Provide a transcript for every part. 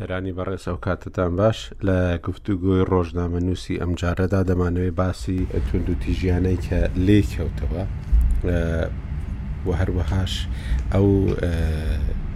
بیسەرانی بەڕێز ئەو کاتتان باش لە گفتوگۆی ڕۆژنامە نووسی ئەم جارەدا دەمانەوەی باسی تونند و تیژیانەی کە لێ کەوتەوە و هەروەهاش ئەو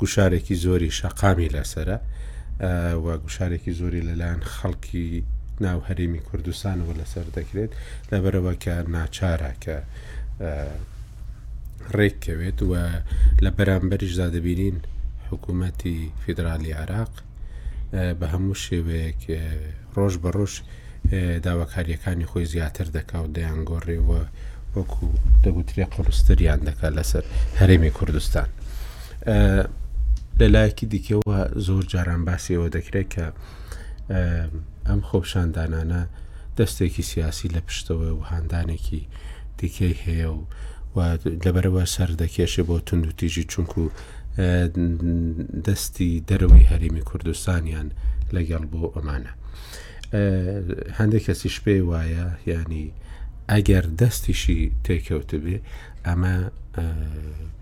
گوشارێکی زۆری شەقامی لەسرە و گوشارێکی زۆری لەلایەن خەڵکی ناو هەرێمی کوردستانەوە لەسەر دەکرێت لەبەرەوە کە ناچارە کە ڕێککەوێت و لە بەرامبەریشدا دەبینین حکوومەتی فیدراالی عراق بە هەموو شێوەیەک ڕۆژ بە ڕۆژ داواکارییەکانی خۆی زیاتر دەکا و دەیانگۆڕێ و وەکو دەگوترێ قڕستریان دەکات لەسەر هەرێمی کوردستان. لە لایەکی دیکەوە زۆر جاران باسیەوە دەکرێت کە ئەم خۆپشاندانانە دەستێکی سیاسی لە پشتەوە و هاندانێکی دیکەی هەیە و لەبەرەوە سەر دەکێشێ بۆ تونند و تیژی چونکو دەستی دەرەوەی هەرێمی کوردستانیان لەگەڵ بۆ ئەمانە. هەندێک کەسیش پێ وایە ینی ئەگەر دەستیشی تێکەوتبێ ئەمە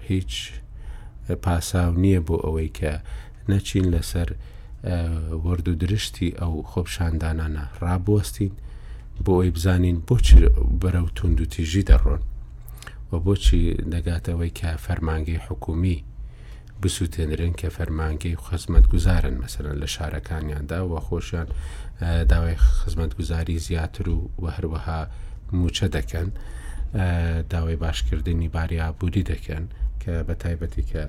هیچ پاساو نییە بۆ ئەوەی کە نەچین لەسەر ورد و درشتی ئەو خۆپشاندانانە ڕابوەستین بۆ ئەوی بزانین بۆ بەرە و تونند و تیژی دەڕۆن و بۆچی دەگاتەوەی کە فەرمانگەی حکومی بسوتێنرێن کە فەرمانگەی و خزمەتگوزارن مەسەرەن لە شارەکانیاندا و خۆشیان داوای خزمەتگوزاری زیاتر و و هەروەها موچە دەکەن داوای باشکردنی باریابووری دەکەن کە بە تایبەتی کە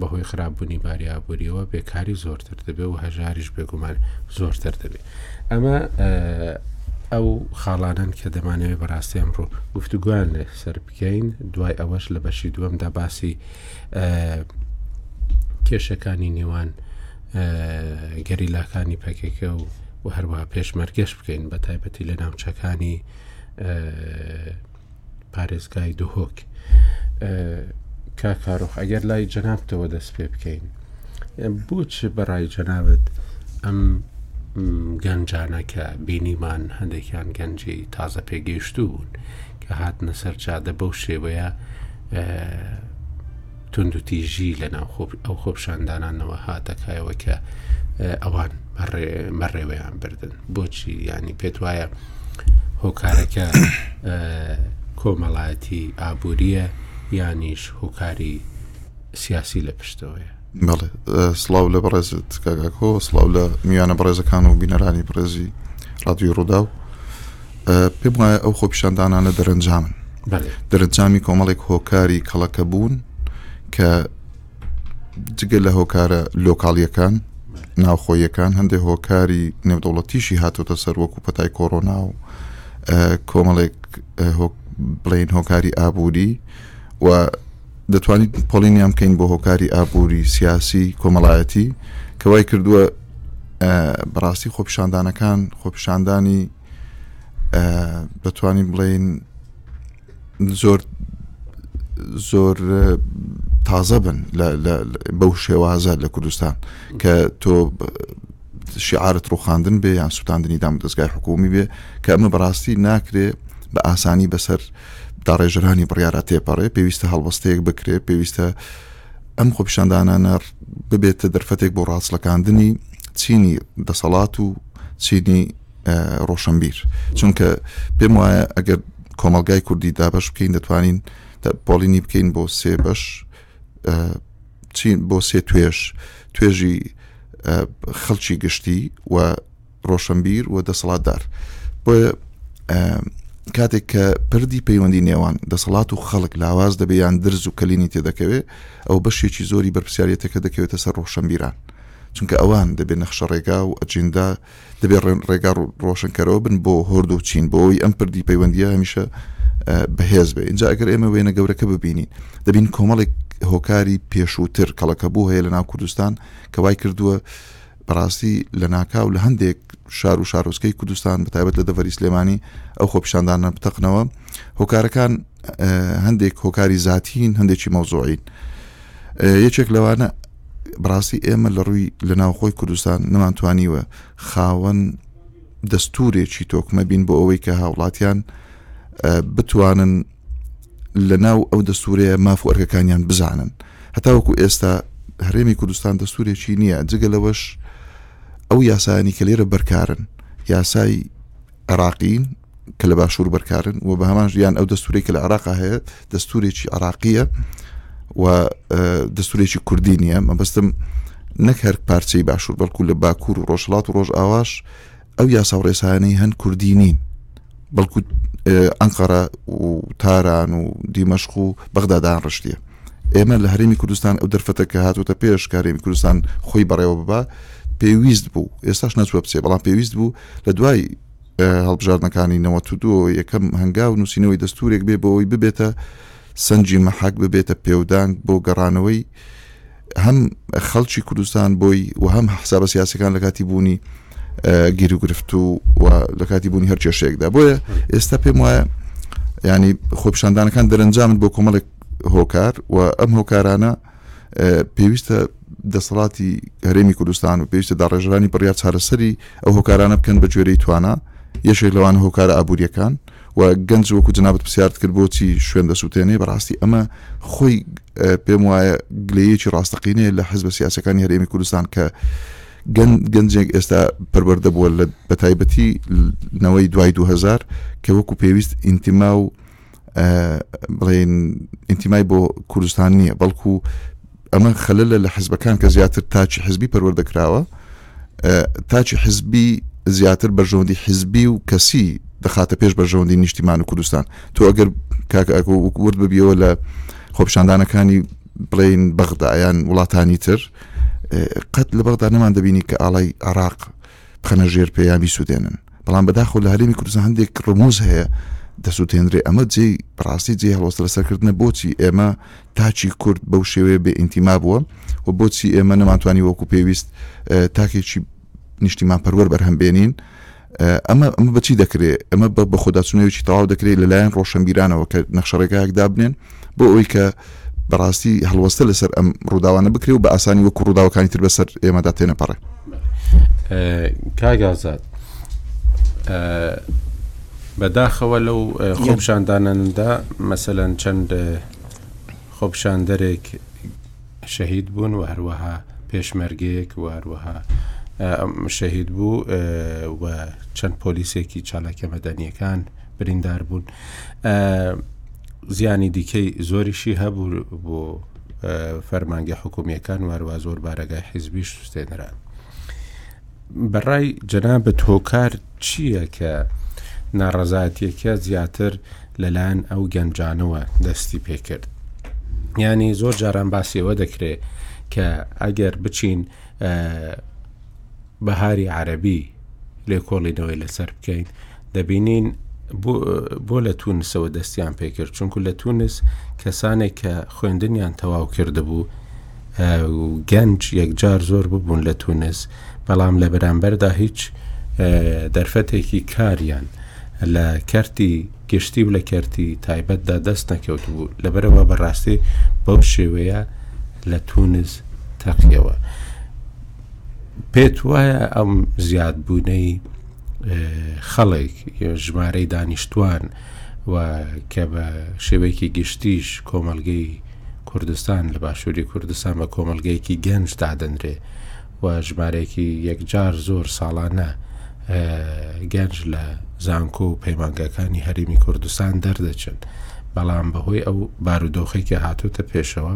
بەهۆی خراپبوونی باریابووریەوە بێکاری زۆرتر دەبێت و هەژاریش بێگومان زۆرتر دەبێت ئەمە ئەو خاڵانن کە دەمانەوێت بەڕاستی ئەمڕۆ گفتوگویان لەسەر بکەین دوای ئەوەش لە بەشی دووەمدا باسی کێشەکانی نێوان گەریلاکانی پەکەکە و و هەروەها پێشمەرگەش بکەین بە تایبەتی لە ناوچەکانی پارێزگای دهۆک کا کارۆخ ئەگەر لای جەنابتەوە دەست پێ بکەین بۆچ بەڕای جەنابەت ئەم گەنجانە کە بینیمان هەندێکیان گەنجی تازە پێگەیشتوو بوون کە هاتنە سەر جادە بەو شێوەیە توندوتیژی لە ناو ئەو خۆپشاندانانەوە هاتەکایەوە کە ئەوان مەڕێوەیان بردن بۆچی ینی پێت وایە هۆکارەکە کۆمەڵایەتی ئابووریە یانیش هۆکاری سیاسی لە پشتەوەیە بەڵێ سلااو لە بەڕێزت کاگاکۆ سلااو لە میانە بەڕێزەکان و بینەرانی پرێزی ڕادوی ڕوودا و پێم وایە ئەو خۆپیشاندانانە دەرەنجامن دەرەنجامی کۆمەڵێک هۆکاری کەڵەکە بوون کە جگە لە هۆکارە لۆکاڵیەکان ناوخۆیەکان هەندێک هۆکاری نێودەوڵەتیشی هاتۆتە سەر وەکو پەتای کۆرۆنا و کۆمەڵێک بڵین هۆکاری ئابووری و دەتوانیت پۆڵینیان بکەین بۆ هۆکاری ئابووری سیاسی کۆمەڵایەتی کەوای کردووە بەڕاستی خۆپیشاندانەکان خۆپیشاندانی بەتوانی بڵێین زۆر زۆر تازە بن بەو شێوازە لە کوردستان کە تۆ شعارت ڕوخاندن بێ یان سووتاندنی دام دەستگای حکومی بێ کە ئەمە بەڕاستی ناکرێ بە ئاسانی بەسەر داڕێژەرانی بڕیارە تێپەڕێ پێویستە هەڵبەستەیەک بکرێت پێویستە ئەم خۆپیشاندانانە ببێتە دەرفەتێک بۆ ڕاستلەکاندنی چینی دەسەڵات و چینی ڕۆشنبیر چونکە پێم وایە ئەگەر کۆمەلگای کوردی دابش بکەین دەتوانین پۆلینی بکەین بۆ سێ بەش چین بۆ سێ توێش توێژی خەڵکی گشتی و ڕۆشەنبیر و دەسەڵاتدار بۆیە کاتێک کە پردی پەیوەندی نێوان دەسەڵات و خەڵک لاواز دەبێ یان درز و کەلینی تێدەکەوێت ئەو بەشێکی زۆری بەرپسیارەتەکە دەکەوێتە سەر ڕۆشنبیران چونکە ئەوان دەبێت نەخشە ڕێگا و ئەجیندا دەبێت ڕێگا ڕۆشنکەرەوە بن بۆ هۆرد و چین بۆی ئەم پردی پەیوەندیە هەمیشە بەهێز بێ اینجا ئەگەر ئێمە وێنە گەورەکە ببینین دەبین کۆمەڵێک هۆکاری پێشووتر کەڵەکە بوو هەیە لە ناو کوردستان کە وای کردووە بەڕاستی لە ناکاو لە هەندێک شار و شارۆچکەی کوردستان بەتایبەت لە دەڤەری سلێمانی ئەو خۆپیشاندانە بتەقنەوە هۆکارەکان هەندێک هۆکاری زاتین هەندێکی مەوزۆعین یەکێک لەوانە بڕاستی ئێمە لە ڕووی لە ناوخۆی کوردستان نەمانتوانیوە خاوەن دەستورێکی تۆکمە بین بۆ ئەوەی کە هاوڵاتیان بتوانن لە ناو ئەو دەستورەیە ماف و ئەرکەکانیان بزانن هەتاوەکو ئێستا هەرێمی کوردستان دەستورێکی نییە جگە لەوەش ئەو یاسانی کە لێرە بەرکارن یاسای عراقین کە لە باشوور بەرکارن و بە هەمان ژیان ئەو دەستوری کە لە عراقا هەیە دەستورێکی عراقیە و دەستورێکی کوردی نییە مەبەستم نەک هەر پارچەی باشوور بەڵکو لە باکوور و ڕۆژهڵات و ڕۆژ ئاواش ئەو یاسا و ڕێسایانەی هەن کوردی نین بەڵکو ئەنقەرە و تاران و دیمەشق و بەغدادان ڕشتیە ئێمە لە هەرێمی کوردستان ئەو دەرفەتە کە هاتوتە پێش کارێمی کوردستان خۆی بەڕێوە ببا پێویست بوو ئێستاش نەچوە بچێ بەڵام پێویست بوو لە دوای هەڵبژاردنەکانی نەوە دو یەکەم هەنگا و نووسینەوەی دەستورێک بێ بۆەوەی ببێتە سنجی مەحک ببێتە پێودانگ بۆ گەڕانەوەی هەم خەڵکی کوردستان بۆی و هەم حسابە سیاسەکان لە کاتی بوونی گیر و گرفت و لە کاتی بوونی هەر کێشەیەکدا بۆیە ئێستا پێم وایە ینی خۆپشاندانەکان دەرەنجامن بۆ کۆمەڵێک هۆکار و ئەم هۆکارانە پێویستە دەسەڵاتی هەرێمی کوردستان و پێویستە داڕێژرانی بڕیا چارەسەری ئەو هۆکارانە بکەن بە جۆرەی توانە یەشێک لەوان هۆکارە ئابوووریەکان و گەنج وەکو جنابت پرسیارت کرد بۆچی شوێن دەسووتێنێ بەڕاستی ئەمە خۆی پێم وایە گلەیەکی ڕاستەقینەیە لە حزب سیاسەکانی هەرێمی کوردستان کە گەنجێک ئێستا پەروەەردە بووە لە بەتایبەتی نەوەی دوای 2000 کە وەکو پێویست ئینتیما و بڵێن ئینتیمای بۆ کوردستان نییە بەڵکو ئەمە خەلەلە لە حزبەکان کە زیاتر تاچی حزبی پەروەەردە کراوە تاچی حزبی زیاتر بەرژەوەندی حزبی و کەسی دەخاتە پێش بەرژەوەندی نیشتیمان و کوردستان تۆ ئەگەر کاکەکو ورد ببیەوە لە خۆپشاندانەکانی بڵین بەغدا یان وڵاتانی تر قەت لە بەغدا نەمان دەبینی کە ئاڵای عراق بخەنە ژێر پێیامی سوودێنن بەڵام بەداخۆ لە هەرێمی کوردستان هەندێک ڕموز هەیە دەسووتێنرێ ئەمە جێ بڕاستی جێ هەڵۆستە لەسەرکردنە بۆچی ئێمە تاکی کورد بەو شێوەیە بێ ئینتیما بووە و بۆچی ئێمە نەمانتوانی وەکو پێویست تاکێکی نیشتیمان پەروەەر بەرهەم بێنین ئەمە ئەمە بەچی دەکرێت ئەمە بە بەخۆداچونەوەی تەواو دەکرێت لەلایەن ڕۆشنبیرانەوە کە نەخشەڕێگایەک دابنێن بۆ ئەوی کە بەڕاستی هەڵوەستە لەسەر ئەم ڕووداوانە بکرێ و بە ئاسانی وەکو ڕووداوەکانی تر بەسەر ئێمەدا تێنەپەڕێ کاگازات بەداخەوە لەو خۆپشانداناندا مەسەەن چەند خۆپیشاندەرێک شەهید بوون و هەروەها پێشمەرگەیەک و هەروەها شەهید بوو و چەند پۆلیسێکی چالاکە مەدەنیەکان بریندار بوون زیانی دیکەی زۆریشی هەبوو بۆ فەرمانگە حکومیەکان واروا زۆر بارەگای حیزبیش سوستێنران بەڕای جەنابت هۆکار چییە کە ناڕەزایەتیەکە زیاتر لەلایەن ئەو گەنجانەوە دەستی پێکرد ینی زۆر جاران باسیەوە دەکرێت کە ئەگەر بچین بەهاری عەربی لێکۆڵینەوەی لەسەر بکەین دەبینین بۆ لە تونسەوە دەستیان پێکرد چونکو لە تونس کەسانێک کە خوێندنیان تەواو کردبوو گەنج یەکجار زۆر ببوون لە تونس بەڵام لە بەرامبەردا هیچ دەرفەتێکی کاریان لە کەرتی گشتی و لە کەرتی تایبەتدا دەست نەکەوت بوو لەبەرەوە بەڕاستی بەو شێوەیە لە تونس تەقیەوە پێت وایە ئەم زیادبوونەی خەڵک ژمارەی دانیشتوان و کە بە شێوەیەکی گشتیش کۆمەلگەی کوردستان لە باشووری کوردستان بە کۆمەلگەیەکی گەنج دادەنرێ و ژمارەیەکی یەکجار زۆر ساڵانە گەنج لە زانکۆ و پەیمانگەکانی هەرمی کوردستان دەردەچن بەڵام بەهۆی ئەو بارودۆخێکی هاتوتە پێشەوە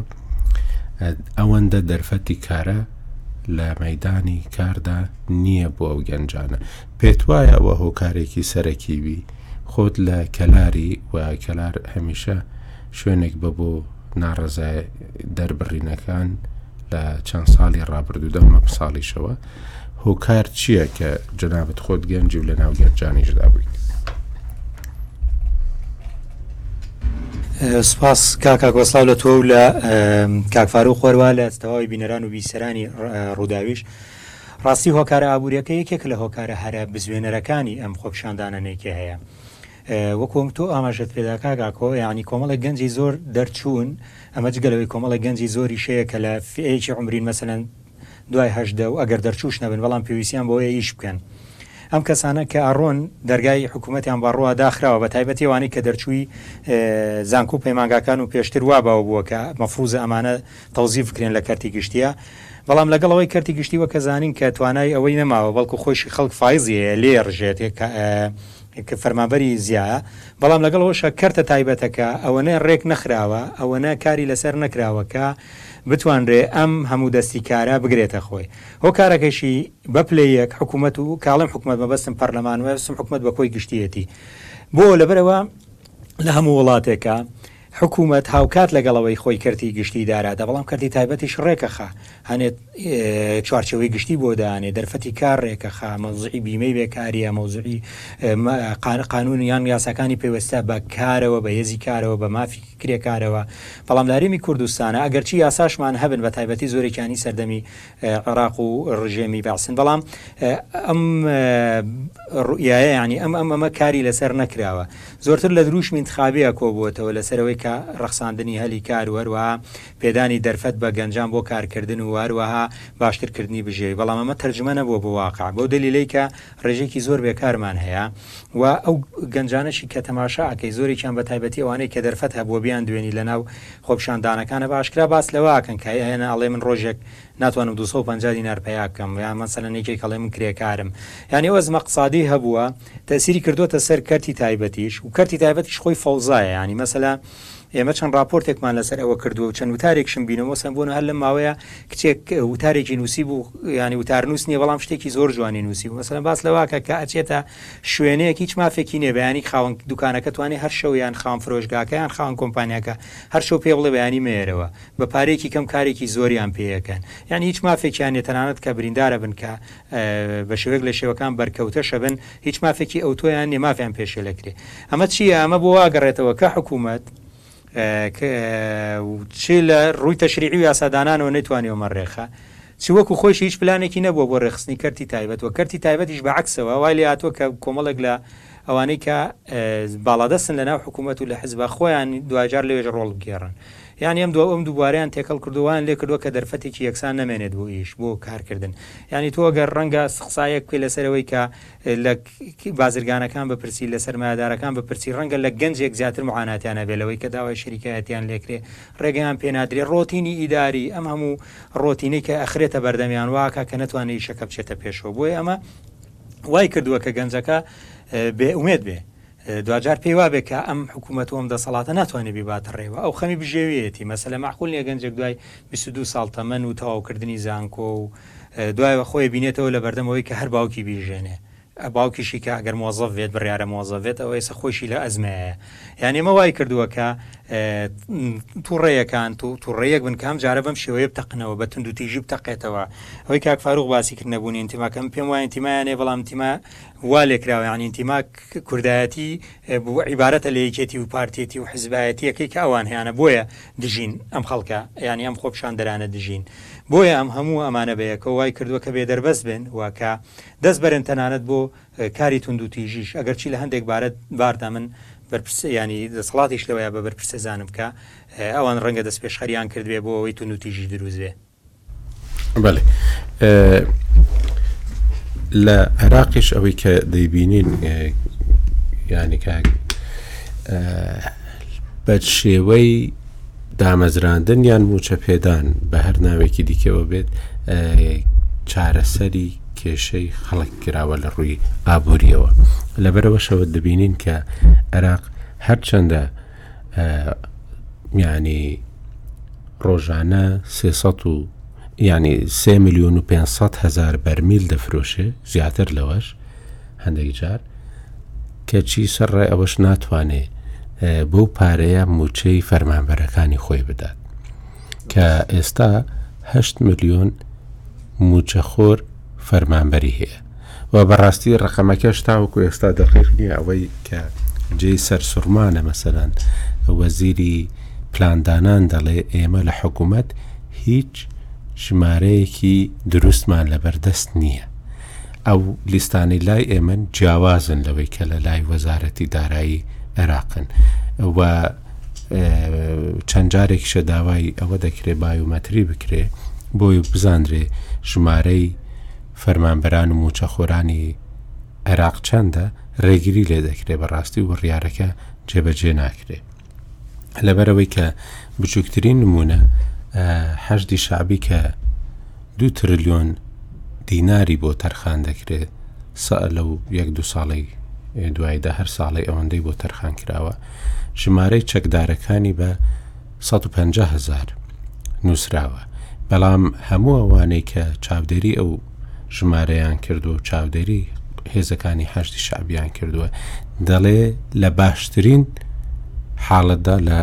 ئەوەندە دەرفەتی کارە لە مەیدانی کاردا نییە بۆ ئەو گەنجانە پێت وایە ئەوە هۆکارێکی سەرەکی بی خۆت لە کەلاری و کەلار هەمیشە شوێنێک بە بۆ ناڕزای دەربڕینەکان لە چەند ساڵی ڕابردوو دەمە ساڵیشەوە هۆکار چییە کە جەنابەت خۆت گەنجی و لە ناو گەنجانیشدا بوویت سپاس کاک ئاکبەر سڵاو لە تۆ و لە کاک فاروق وەروا لە تەواوی بینەران و بیسەرانی ڕووداویش ڕاستی هۆکارە ئابووریەکە یەکێک لە هۆکارە هەرە بزوێنەرەکانی ئەم خۆپشاندانەنێکە هەیە وەکۆم تۆ ئاماژەت پێدا کاگاکۆ ینی کۆمەڵی گەنجی زۆر دەرچوون ئەمە جگەلەوەی کۆمەڵی گەنجی زۆری شەیە کە لە فێکی عمرین مەسەن دوای هەژدە و ئەگەر دەرچووش نەبن بەڵام پێویستیان بەوەیە ئیش بکەن. ئەم کەسانە کە ئەڕۆن دەرگای حکوومەتیان بە ڕووە داخراوە بە تایبەتی ئەوانەی کە دەرچووی زانکۆ و پەیمانگاکان و پێشتر وا باو بووە کە مەفرووزە ئەمانە تەوزیف بکرێن لە کەرتی گشتییە بەڵام لەگەڵ ئەوەی کەرتی گشتی وەکە زانین کە توانای ئەوەی نەماوە بەڵکو خۆشی خەڵک فایزی هەیە لێ ڕژێت کە فەرمابەری زیایە بەڵام لەگەڵ ئەوشە کەرتە تایبەتەکە ئەوەنە ڕێک نەخراوە ئەوەنە کاری لەسەر نەکراوەکە بتوانرێ ئەم هەموو دەستی کارە بگرێتە خۆی. هۆکارەکەشی بە پلە یەک حکوومەت و کاڵێم حکوومەت مەبەستم پەرلەمان وە سم حکوومەت بە کۆی گشتییەتی. بۆ؟ لەبەرئەوە لە هەموو وڵاتێکا حکوومەت هاوکات لەگەڵ ئەوەی خۆی کەرتی گشتی دارادە بەڵام کەرتی تایبەتیش ڕێکەخا هەنێت چوارچێوەی گشتی بۆ دانێ دەرفەتی کار ڕێکەخا مەوزعی بیمەی بێکاریە مەوزعی قانون یان یاساکانی پێوەستە بە کارەوە بە هێزی کارەوە بە مافی کرێکارەوە بەڵام لە هەرێمی کوردستانە ئەگەرچی یاساشمان هەبن بە تایبەتی زۆرێکیانی سەردەمی عێراق و ڕژێمی بەعسن بەڵام ئەم ڕوئایە ینی ئەم ئەم ئەمە کاری لەسەر نەکراوە زۆرتر لە دروشمی انتخابیە کۆبووەتەوە لەسەرەوەی کە ڕەخساندنی هەلی کار و هەروە پێدانی دەرفەت بە گەنجان بۆ کارکردن و هەروەها باشترکردنی بژێوی بەڵام ئەمە تەرجمە نەبووە بۆ واقع بۆ دلیلەی کە ڕێژێکی زۆر بێکارمان هەیە و ئەو گەنجانەشی کە تەماشا ئەکەی زۆرێکیان بە تایبەتی ئەوانەی کە دەرفەت هەبووە بیان دوێنی لە ناو خۆپیشاندانەکانە بە ئاشکرا باس لەوە ئەکەن کە یانە ئەڵێ من ڕۆژێک ناتوانم 250 دینار پەیا بکەم یان مەسەلەن یەکێک ئەڵێ من کرێکارم یانی ئەو ئەزمە قسادی هەبووە تەئسیری کردووەتە سەر کەرتی تایبەتیش و کەرتی تایبەتیش خۆی فەوزایە یانی مەسەلە ئێمە چەند ڕاپۆرتێکمان لەسەر ئەوە کردووە و چەند وتارێکشم بینەوە مەسەن بۆنە هەر لەم ماوەیە کچێک وتارێکی نووسی بوو ینی وتارنووس نییە بەڵام شتێکی زۆر جوانی نووسی و مەسەن باس لەواکە کە ئەچێتە شوێنەیەک هیچ مافێکی نیە بەیانی خاوەن دوکانەکە توانێت هەر شەویان خاوەن فرۆشگاکەیان خاوەن کۆمپانیاکە هەر شەو پێ بڵێ بەیانی مێرەوە بە پارێکی کەم کارێکی زۆریان پێیەکەن یعنی هیچ مافێکیان نیە تەنانەت کە بریندارە بن کە بە شێوەیەک لە شێوەکان بەرکەوتەشە بن هیچ مافێکی ئەوتۆیان نیە مافیان پێشێلەکرێ ئەمە چیە ئەمە بۆ واگەڕێتەوە کە حکوومەت چ لە ڕووی تەشریعی و یاسادانانەوە نەتوانێەوە مەڕێخە چ وەکو خۆش هیچ پلانێکی نەبووە بۆ ڕێخستنی کەرتی تایبەت و کەرتی تایبەتیش بەعکسەوە وای لە هاتووە کە کۆمەڵێک لە ئەوانەی کە باڵادەستن لە ناو حکوومەت و لە حزبە خۆیان دوجار لەوێژە ڕۆڵ بگێڕن یانی ئەم دوو ئەم دوو بوارەیان تێکەڵ کردووە وایان لێ کردووە کە دەرفەتێکی یەکسان نەمێنێت بۆ ئیش بۆ کارکردن یانی تۆ گەر ڕەنگە سقسایەک بکەی لەسەر ئەوەی کە لە بازرگانەکان بپرسی لە سەرمایەدارەکان بپرسی ڕەنگە لە گەنجێک زیاتر معاناتیان هەبێ لەوەی کە داوای شەریکایەتیان لێ کرێ ڕێگەیان پێ نادرێ ڕۆتینی ئیداری ئەم هەموو ڕۆتینەی کە ئەخرێتە بەردەمیان واکە کە نەتوانێت ئیشەکە بچێتە پێشەوە بۆیە ئەمە وای کردووە کە گەنجەکە بێ ئومێد بێ دواجار پێی وابێ کە ئەم حکوومەت و ئەم دەسەڵاتە ناتوانێ بیباتە ڕێوە، ئەو خەمی بژێوییەتی، مەسەلە مەعقول نییە گەنجێک دوای بیست و دوو ساڵ تەمەن و تەواوکردنی زانکۆ و دوایەوە خۆی بینێتەوە لە بەردەم ئەوەی کە هەر باوکی بیژێنێ، باوکیشی کە ئەگەر مۆزەف بێت بڕیارە مۆزەف بێت، ئەوە ئێستا خۆیشی لە ئەزمەیەیە، یان ئێمە وای کردووە کە توڕەیەکان توڕەیەک بن کە ئەم جارە بەم شێوەیە بتەقنەوە، بە توندوتیژی بتەقێتەوە، ئەوەی کاک فاروق باسی کرد نەبوونی ئینتیما کە من پێم وایە ئینتیمایان هەیە بەڵام ئینتیما وا لێکراوە یانی ئینتیما کە کوردایەتی بوو عیبارەتە لە یەکێتی و پارتێتی و حزبایەتیەکەی کە ئەوان هەیانە بۆیە دژین ئەم خەڵکە یانی ئەم خۆپشاندەرانە دژین بۆیە ئەم هەموو ئەمانە بەیەکەوە وای کردووە کە بێدەربەست بن واکە دەست بەرن تەنانەت بۆ کاری توند و تیژیش ئەگەرچی لە هەندێک بارەت باردا من بەرپرس ینی دەسەڵاتیش لەوەیە بە بەرپرسێزانم کە ئەوان ڕەنگە دەست پێشخەریان کردبێ بۆ ئەوەی تونوتیژی دروزێ. بەێ لە عێراقیش ئەوەی کە دەیبینین ینی کاک بە شێوەی دامەزراندن یان موچە پێدان بە هەر ناوێکی دیکەوە بێت چارەسەری کێشەی خەڵک کراوە لە ڕووی ئابوووریەوە لەبەرەوە شەوە دەبینین کە عێراق هەرچەندە یعنی ڕۆژانە سێسە و ینی سێ میلیۆن و 500 هزار بەرمیل دەفرۆشێ زیاتر لەوەش هەندێک جار کەچی سەر ڕێ ئەوەش ناتوانێ بەو پارەیە موچەی فەرمانبەرەکانی خۆی بدات کە ئێستا 8 میلیۆن موچەخۆر فەرمانبەری هەیە و بەڕاستی ڕقەمەکەش تاوەکو ئێستا دەقیق نییە ئەوەی کە جێی سەرسوڕمانە مەسەلەن وەزیری پلاندانان دەڵێ ئێمە لە حکوومەت هیچ ژمارەیەکی دروستمان لەبەردەست نییە ئەو لیستانی لای ئێمن جیاوازن لەوەی کە لە لای وەزارەتی دارایی عێراقن و چەند جارێکیشە داوای ئەوە دەکرێت بایومەتری بکرێ بۆی بزانرێ ژمارەی فەرمانبەران و موچەخۆرانی عێراق چەندە ڕێگیری لێ دەکرێت بەڕاستی و بڕیارەکە جێبەجێ ناکرێت لەبەرەوەی کە بچووکترین نمونە حەشدی شعبی کە دوو ترلیۆن دیناری بۆ تەرخان دەکرێ سە لەو یەک دو ساڵی دوایدا هەر ساڵی ئەوەندەی بۆ تەرخان کراوە ژمارەی چەکدارەکانی بە 150 هزار نووسراوە بەڵام هەموو ئەوانەی کە چاودێری ئەو ژمارەیان کردو و چاودێری هێزەکانی حەشتی شعبیان کردووە دەڵێ لە باشترین حاڵەتدا لە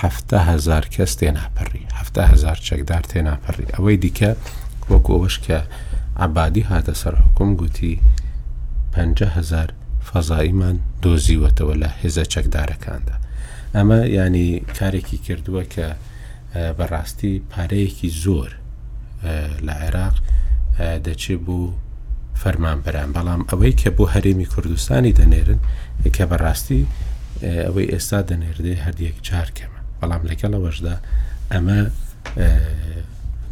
حەفتا هەزار کەس تێناپەری، حەفتا هەزار چەکدار تێناپەری. ئەوەی دیکە وەکو ئەوەش کە عەبادی هاتە سەر حوکم گوتی پەنجا هەزار فەزاییمان دۆزیوەتەوە لە هێزە چەکدارەکاندا. ئەمە ینی کارێکی کردووە کە بەڕاستی پارەیەکی زۆر لە عێراق دەچێ بۆ فەرمانبەران بەڵام ئەوەی کە بۆ هەرێمی کوردستانی دەنێرن کە بەڕاستی ئەوەی ئێستا دەنێردێ هەردێک چار کەمە بەڵام لەگەڵ ئەوەشدا ئەمە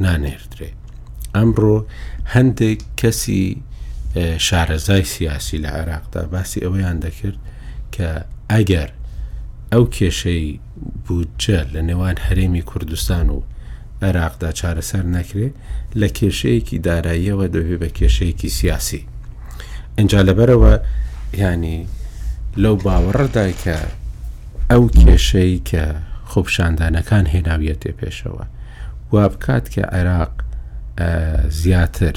نانێردرێ ئەمڕۆ هەندێک کەسی شارەزای سیاسی لە عێراقدا باسی ئەوەیان دەکرد کە ئەگەر ئەو کێشەی بودجە لە نێوان هەرێمی کوردستان و عێراقدا چارەسەر نەکرێ لە کێشەیەکی داراییەوە دەبێ بە کێشەیەکی سیاسی ئەجا لەبەرەوە ینی لەو باوەڕدای کە ئەو کێشەی کە خۆپشاندانەکان هێناویەتێ پێشەوە وا بکات کە عێراق زیاتر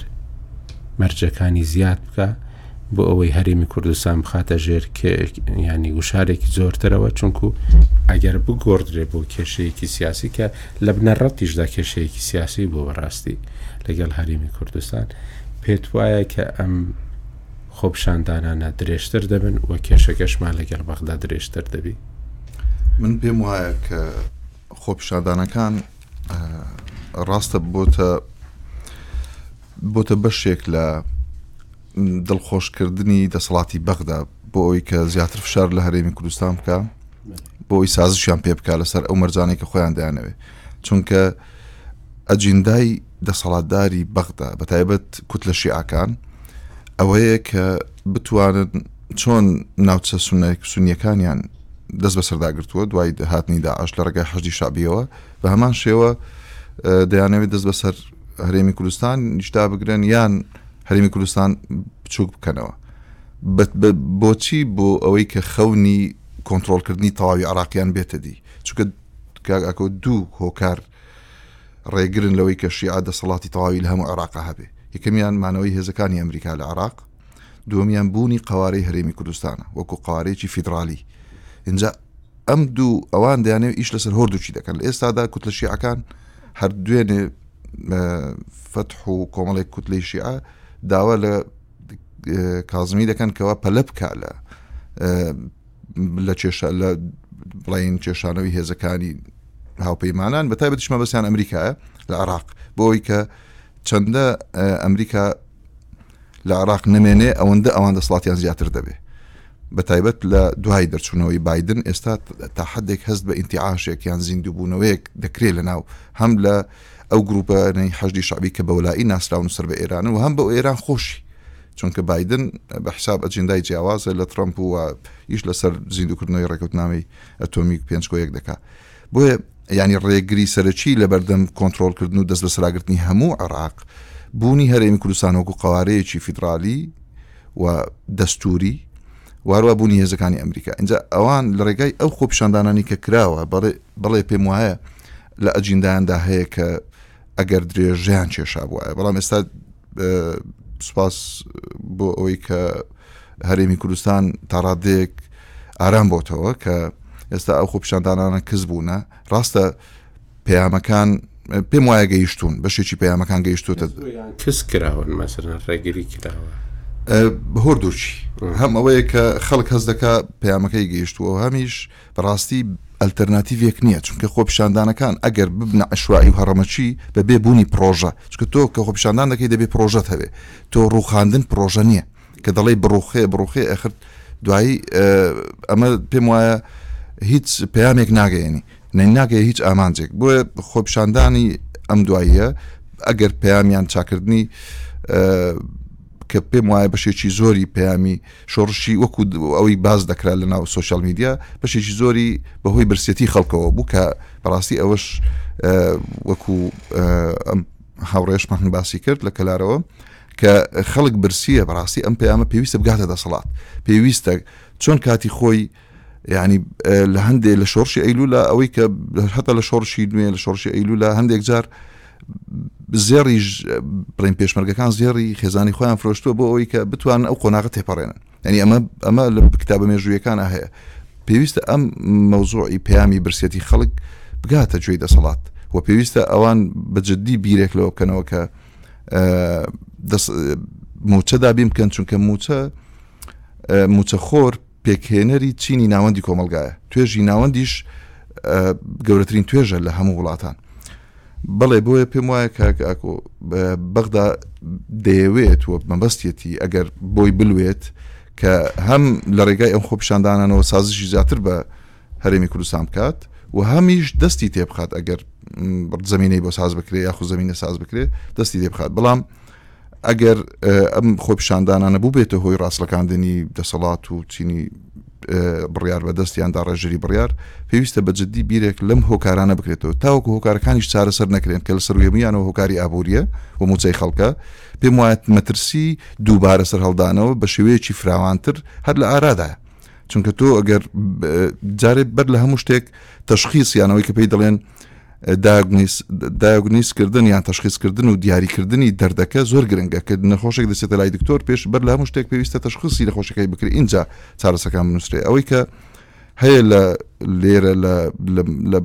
مەرجەکانی زیاد بکە بۆ ئەوەی هەرێمی کوردستان بخاتە ژێر ینی گوشارێکی زۆرترەوە چونکو ئەگەر بگۆڕدرێ بۆ کێشەیەکی سیاسی کە لە بنەڕەتیشدا کێشەیەکی سیاسی بۆ بەڕاستی لەگەڵ هەرێمی کوردستان پێت وایە کە ئەم خۆپشاندانانە درێژتر دەبن و کێشەکەشمان لەگەڵ بەغدا درێژتر دەبی من پێم وایە کە خۆپشاندانەکان ڕاستە بۆتە بۆتە بەشێک لە دڵخۆشکردنی دەسەڵاتی بەغدا بۆ ئەوی کە زیاتر فشار لە هەرێمی کوردستان بکە بۆی سازشیان پێ بکە لەسەر ئەو مەرجانێکە خۆیان دایانەوێ چونکە ئەجیندای دەسەڵاتداری بەغدا بە تایبەت کوت لە شیعەکان ئەوەیە کە بتوانن چۆن ناوچە سونیەکانیان دەست بە سەرداگرتووە دوای هاتنی داعش لە ڕێگای حەجی شابیەوە بە هەمان شێوە دەیانەوێت دەست بەسەر هەرێمی کوردستان نیشتا بگرن یان هەرمی کوردستان بچووک بکەنەوە بۆچی بۆ ئەوەی کە خەونی کۆنتترۆلکردنی تەواوی عراقییان بێتە دی چونکە کاکۆ دوو هۆکار ڕێگرن لەوەی کە شیعە دەسەڵاتی تەواوی لە هەموو عراق هەبێ یەکەمیان مانەوەی هێزەکانی ئەمریکا لە عراق دووەمیان بوونی قەوارەی هەرێمی کوردستانە وەکو قوارەیەکی فیدراالی اینجا ئەم دوو ئەوان دەیانێ ئیش لەسەر هۆردووچی دەکەن لە ئێستادا کوتلە شیعەکان هەر دوێنێ فتح و کۆمەڵێک کوتلەی شیعە داوا لە کازمی دەکەن کەوا پەلە بکە لە لە کێشە لە بڵین کێشانەوەی هێزەکانی هاوپەیمانان بە تای بەتیشمە بەسیان ئەمریکایە لە عراق بۆی کە چەندە ئەمریکا لە عێراق نەمێنێ ئەوەندە ئەوان دەسڵاتیان زیاتر دەبێ بە تایبەت لە دوای دەرچوونەوەی بادن ئێستا تا حدێک هەست بە ئینتیعاشێک یان زیندووبوونەوەیەک دەکرێت لە ناو هەم لە ئەو گروپەی حەجدی شعبی کە بەولایی ناسراون سەر بە ئێران و هەم بە ئێران خۆشی چونکە بادن بە حساب ئەجندای جیاوازە لە ترامپ و یش لەسەر زیندوکردنەوەی ڕێکوتنامەی ئەتۆمیک پێنجکۆیەک دەکات بۆیە یانی ڕێگری سەرەکی لەبەردەم کۆنترۆڵکردن و دەستبەسراگرتنی هەموو عێراق بوونی هەرێمی کوردستان وەکو قوارەیەکی فیدرالی و دەستوری واروا بوونی هێزەکانی ئەمریکا اینجا ئەوان لە ڕێگای ئەو خۆپشاندانانی کە کراوە بەڵێ پێم وایە لە ئەجیندایاندا هەیە کە ئەگەر درێژیان کێشا بووە بەڵام ئێستا سپاس بۆ ئەوەی کە هەرێمی کوردستان تاڕادێک ئارام بۆتەوە کە ئێستا ئەو خۆپیشاندانانە کز بوونە ڕاستە پەیامەکان پێم وایە گەیشتون بەشێکی پەیامەکان گەیشتوتە کس کراون مەسەرە ڕێگری کراوە هۆردوچی هەم ئەوەیە کە خەڵک هەز دەکا پەیامەکەی گەیشتووە هەمیش بەڕاستی ئەلتەرناتیڤێک نییە، چونکە خۆپیشاندانەکان ئەگەر ببنە عەشوائی و هەڕەمەکی بەبێ بوونی پڕۆژە، چونکە تۆ کە خۆپیشاندان دەکەی دەبێ پڕۆژەت هەبێ، تۆ ڕووخاندن پڕۆژە نییە، کە دەڵێی بڕووخێ بڕووخێ ئەخر دوایی ئەمە پێم وایە هیچ پەیامێک ناگەیەنی، نەی ناگەیە هیچ ئامانجێک، بۆیە خۆپیشاندانی ئەم دواییە ئەگەر پەیامیان چاکردنی کە پێم وایە بەشێکی زۆری پەیامی شۆڕشی وەکو ئەوەی باس دەکرا لە ناو سوسیال میدیا بەشێکی زۆری بەهۆی برسێتی خەڵکەوە بوو کە بەڕاستی ئەوەش وەکو هاوڕێشمان باسی کرد لە کەلارەوە کە خەڵک برسیە بەڕاستی ئەم پەیامە پێویستە بگاتە دەسەڵات پێویستە چۆن کاتی خۆی یانی لە هەندێک لە شۆڕشی ئەیلولا ئەوەی کە هەتا لە شۆڕشی نوێ لە شۆڕشی ئەیلولا هەندێک جار زێڕی بڵین پێشمەرگەکان زێڕی خێزانی خۆیان فرۆشتووە بۆ ئەوەی کە بتوان ئەو قۆناغە تێپەڕێنن ینی ئەمە ئەمە لە کتابە مێژوویەکان هەیە پێویستە ئەم مەوزوعی پەیامی برسێتی خەڵک بگاتە جوێی دەسەڵات و پێویستە ئەوان بەجددی بیرێک لەوە بکەنەوە کە موچەدا بیم بکەن چونکە موچە موچەخۆر پێکهێنەری چینی ناوەندی کۆمەلگایە توێژی ناوەندیش گەورەترین توێژە لە هەموو وڵاتان بەڵێ بۆیە پێم وایە کاک ئاکۆ بەغدا دەیەوێت وە مەبەستێتی ئەگەر بۆی بلوێت کە هەم لە ڕێگای ئەم خۆپیشاندانانەوە سازشی زیاتر بە هەرێمی کوردستان بکات و هەمیش دەستی تێبخات ئەگەر زمینەی بۆ ساز بکرێ یاخو زمینە ساز بکرێ دەستی تێبخات بەڵام ئەگەر ئەم خۆپیشاندانانە بووبێتە هۆی ڕاستلەکاندنی دەسەڵات و چینی بڕیار بەدەست یان داڕێژری بڕیار پێویستە بە جددی بیرێک لەم هۆکارانە بکرێتەوە تاوەکو هۆکارەکانیش چارەسەر نەکرێن کە لە سەروێمیانەوە هۆکاری ئابوووریە و موچەی خەڵکە پێم وایەت مەترسی دووبارە سەر هەڵدانەوە بە شێوەیەکی فراوانتر هەر لە ئارادایە چونکە تۆ ئەگەر جارێ بەر لە هەموو شتێک تەشخیصیانەوەی کە پێی دەڵێن دایگنوس کردن یان تشخیص کردن و دیاری کردنی دەردەکە زۆر گرنگە کرد نەخۆشێک دەسێتە لای دکتۆر پێش بەر لە هەموو شتێک پێویستە تشخصی نەخۆشەکەی بکرێت اینجا چارەسەکان بنووسێ ئەوەی کە هەیە لە لێرە لە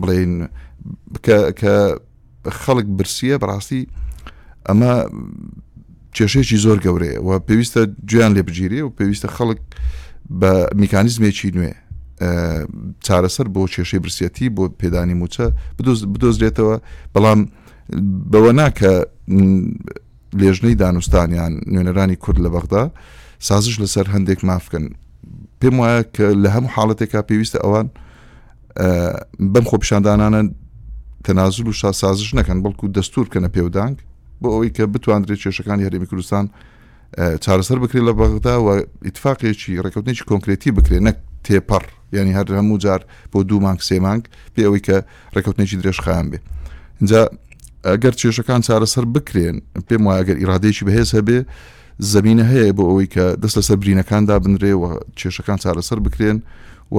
بڵێن کە خەڵک برسیە بەڕاستی ئەمە کێشەیەکی زۆر گەورەیە و پێویستە گوێیان لێ بگیرێ و پێویستە خەڵک بە میکانیزمێکی نوێ چارەسەر بۆ کێشەی برسیەتی بۆ پێدانی موچە بدۆزرێتەوە بەڵام بەوە ناکە لێژنەی دانوستانیان نوێنەرانی کورد لە بەغدا سازش لەسەر هەندێک مافکەن پێم وایە کە لە هەموو حاڵەتێکا پێویستە ئەوان بەم خۆپیشاندانانە تەنازل و شاسازش نەکەن بەڵکو دەستور کەنە پێودانگ بۆ ئەوەی کە بتواندرێت کێشەکانی هەرێمی کوردستان چارەسەر بکرێت لە بەغدا و ئیتفاقێکی ڕێکوتنێکی کۆنکرێتی بکرێت نەک تێپەڕ ینی هەر هەموو جار بۆ دوو مانگ سێ مانگ پێ ئەوەی کە ڕێکوتنێکی درێژخان بێ اینجا ئەگەر کێشەکان چارەسەر بکرێن پێم وایە گەر ئیرادێکی بەهێز هەبێ زمینە هەیە بۆ ئەوەی کە دەست لەسەر برینەکاندا بنرێ و کێشەکان چارەسەر بکرێن و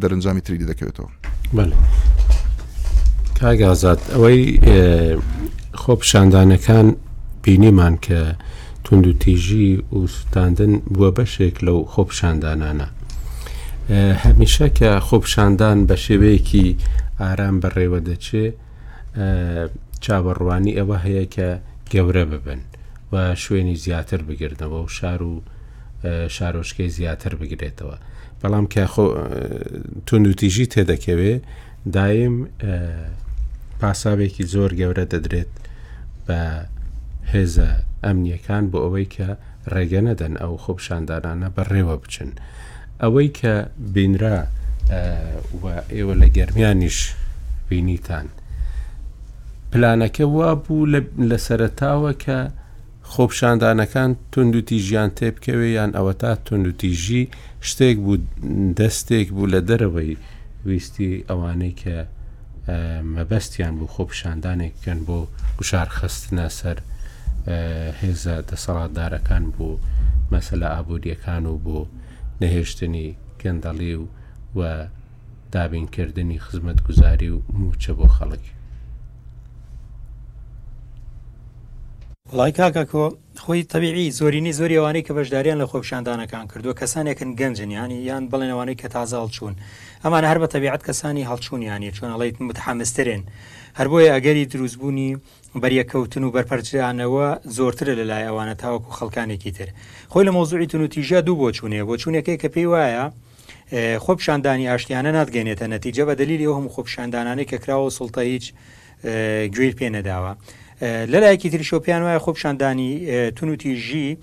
دەرنجامی تری دەکەوێتەوە بەێ کاگازات ئەوەی خۆ پیشاندانەکان بینیمان کە تونند و تیژی و سوتاندن بووە بەشێک لەو خۆپشاندانانە هەمیشە کە خۆپشاندان بە شێوەیەکی ئارام بەڕێوە دەچێ چاوەڕوانی ئەوە هەیە کە گەورە ببن و شوێنی زیاتر بگردنەوە و شار و شارۆچکەی زیاتر بگرێتەوە بەڵام کە خۆ توندوتیژی تێدەکەوێ دایم پاساوێکی زۆر گەورە دەدرێت بە هێزە ئەمنیەکان بۆ ئەوەی کە ڕێگە نەدەن ئەو خۆپشاندانانە بەڕێوە بچن ئەوەی کە بینرا و ئێوە لە گەرمیانیش بینیتان پلانەکە وا بوو لە سەرتاوە کە خۆپیشاندانەکان توندوتیژیان تێبکەوێ یان ئەوەتا توندوتیژی شتێک بوو دەستێک بوو لە دەرەوەی ویستی ئەوانەی کە مەبەستیان بوو خۆپیشاندانێک بکەن بۆ گوشار خستنە سەر هێزە دەسەڵاتدارەکان بۆ مەسەلە ئابوووریەکان و بۆ نەهێشتنی گەندەڵی و و دابینکردنی خزمەتگوزاری و مووچە بۆ خەڵک. وەڵای کاک ئاکۆ خۆی تەبیعی زۆرینەی زۆری ئەوانەی کە بەشداریان لە خۆپیشاندانەکان کردووە کەسانێکن گەنجن یانی یان بڵێن ئەوانەی کە تازە هەڵچوون ئەمانە هەر بە تەبیعەت کەسانی هەڵچوونیانی چۆن ئەڵیت متحمسترێن هەر بۆیە ئەگەری دروستبوونی بەریەککەوتن و بەرپەرچدانەوە زۆرترە لە لای ئەوانە تاوەکو خەڵکانێکی تر خۆی لە مۆزوعی تون و تیژە دوو بۆ چوونێ بۆ چوونەکەی کە پێی وایە خۆپشاندانی ئاشتیانە ناتگەێنێتە نەتیجە بە دلیل ئەو هەموو خۆپشاندانانەی کە کراوە سڵتە هیچ گوێی پێ نەداوە لەلایەکی تریشۆپیان وایە خۆپشاندانی تون و تیژی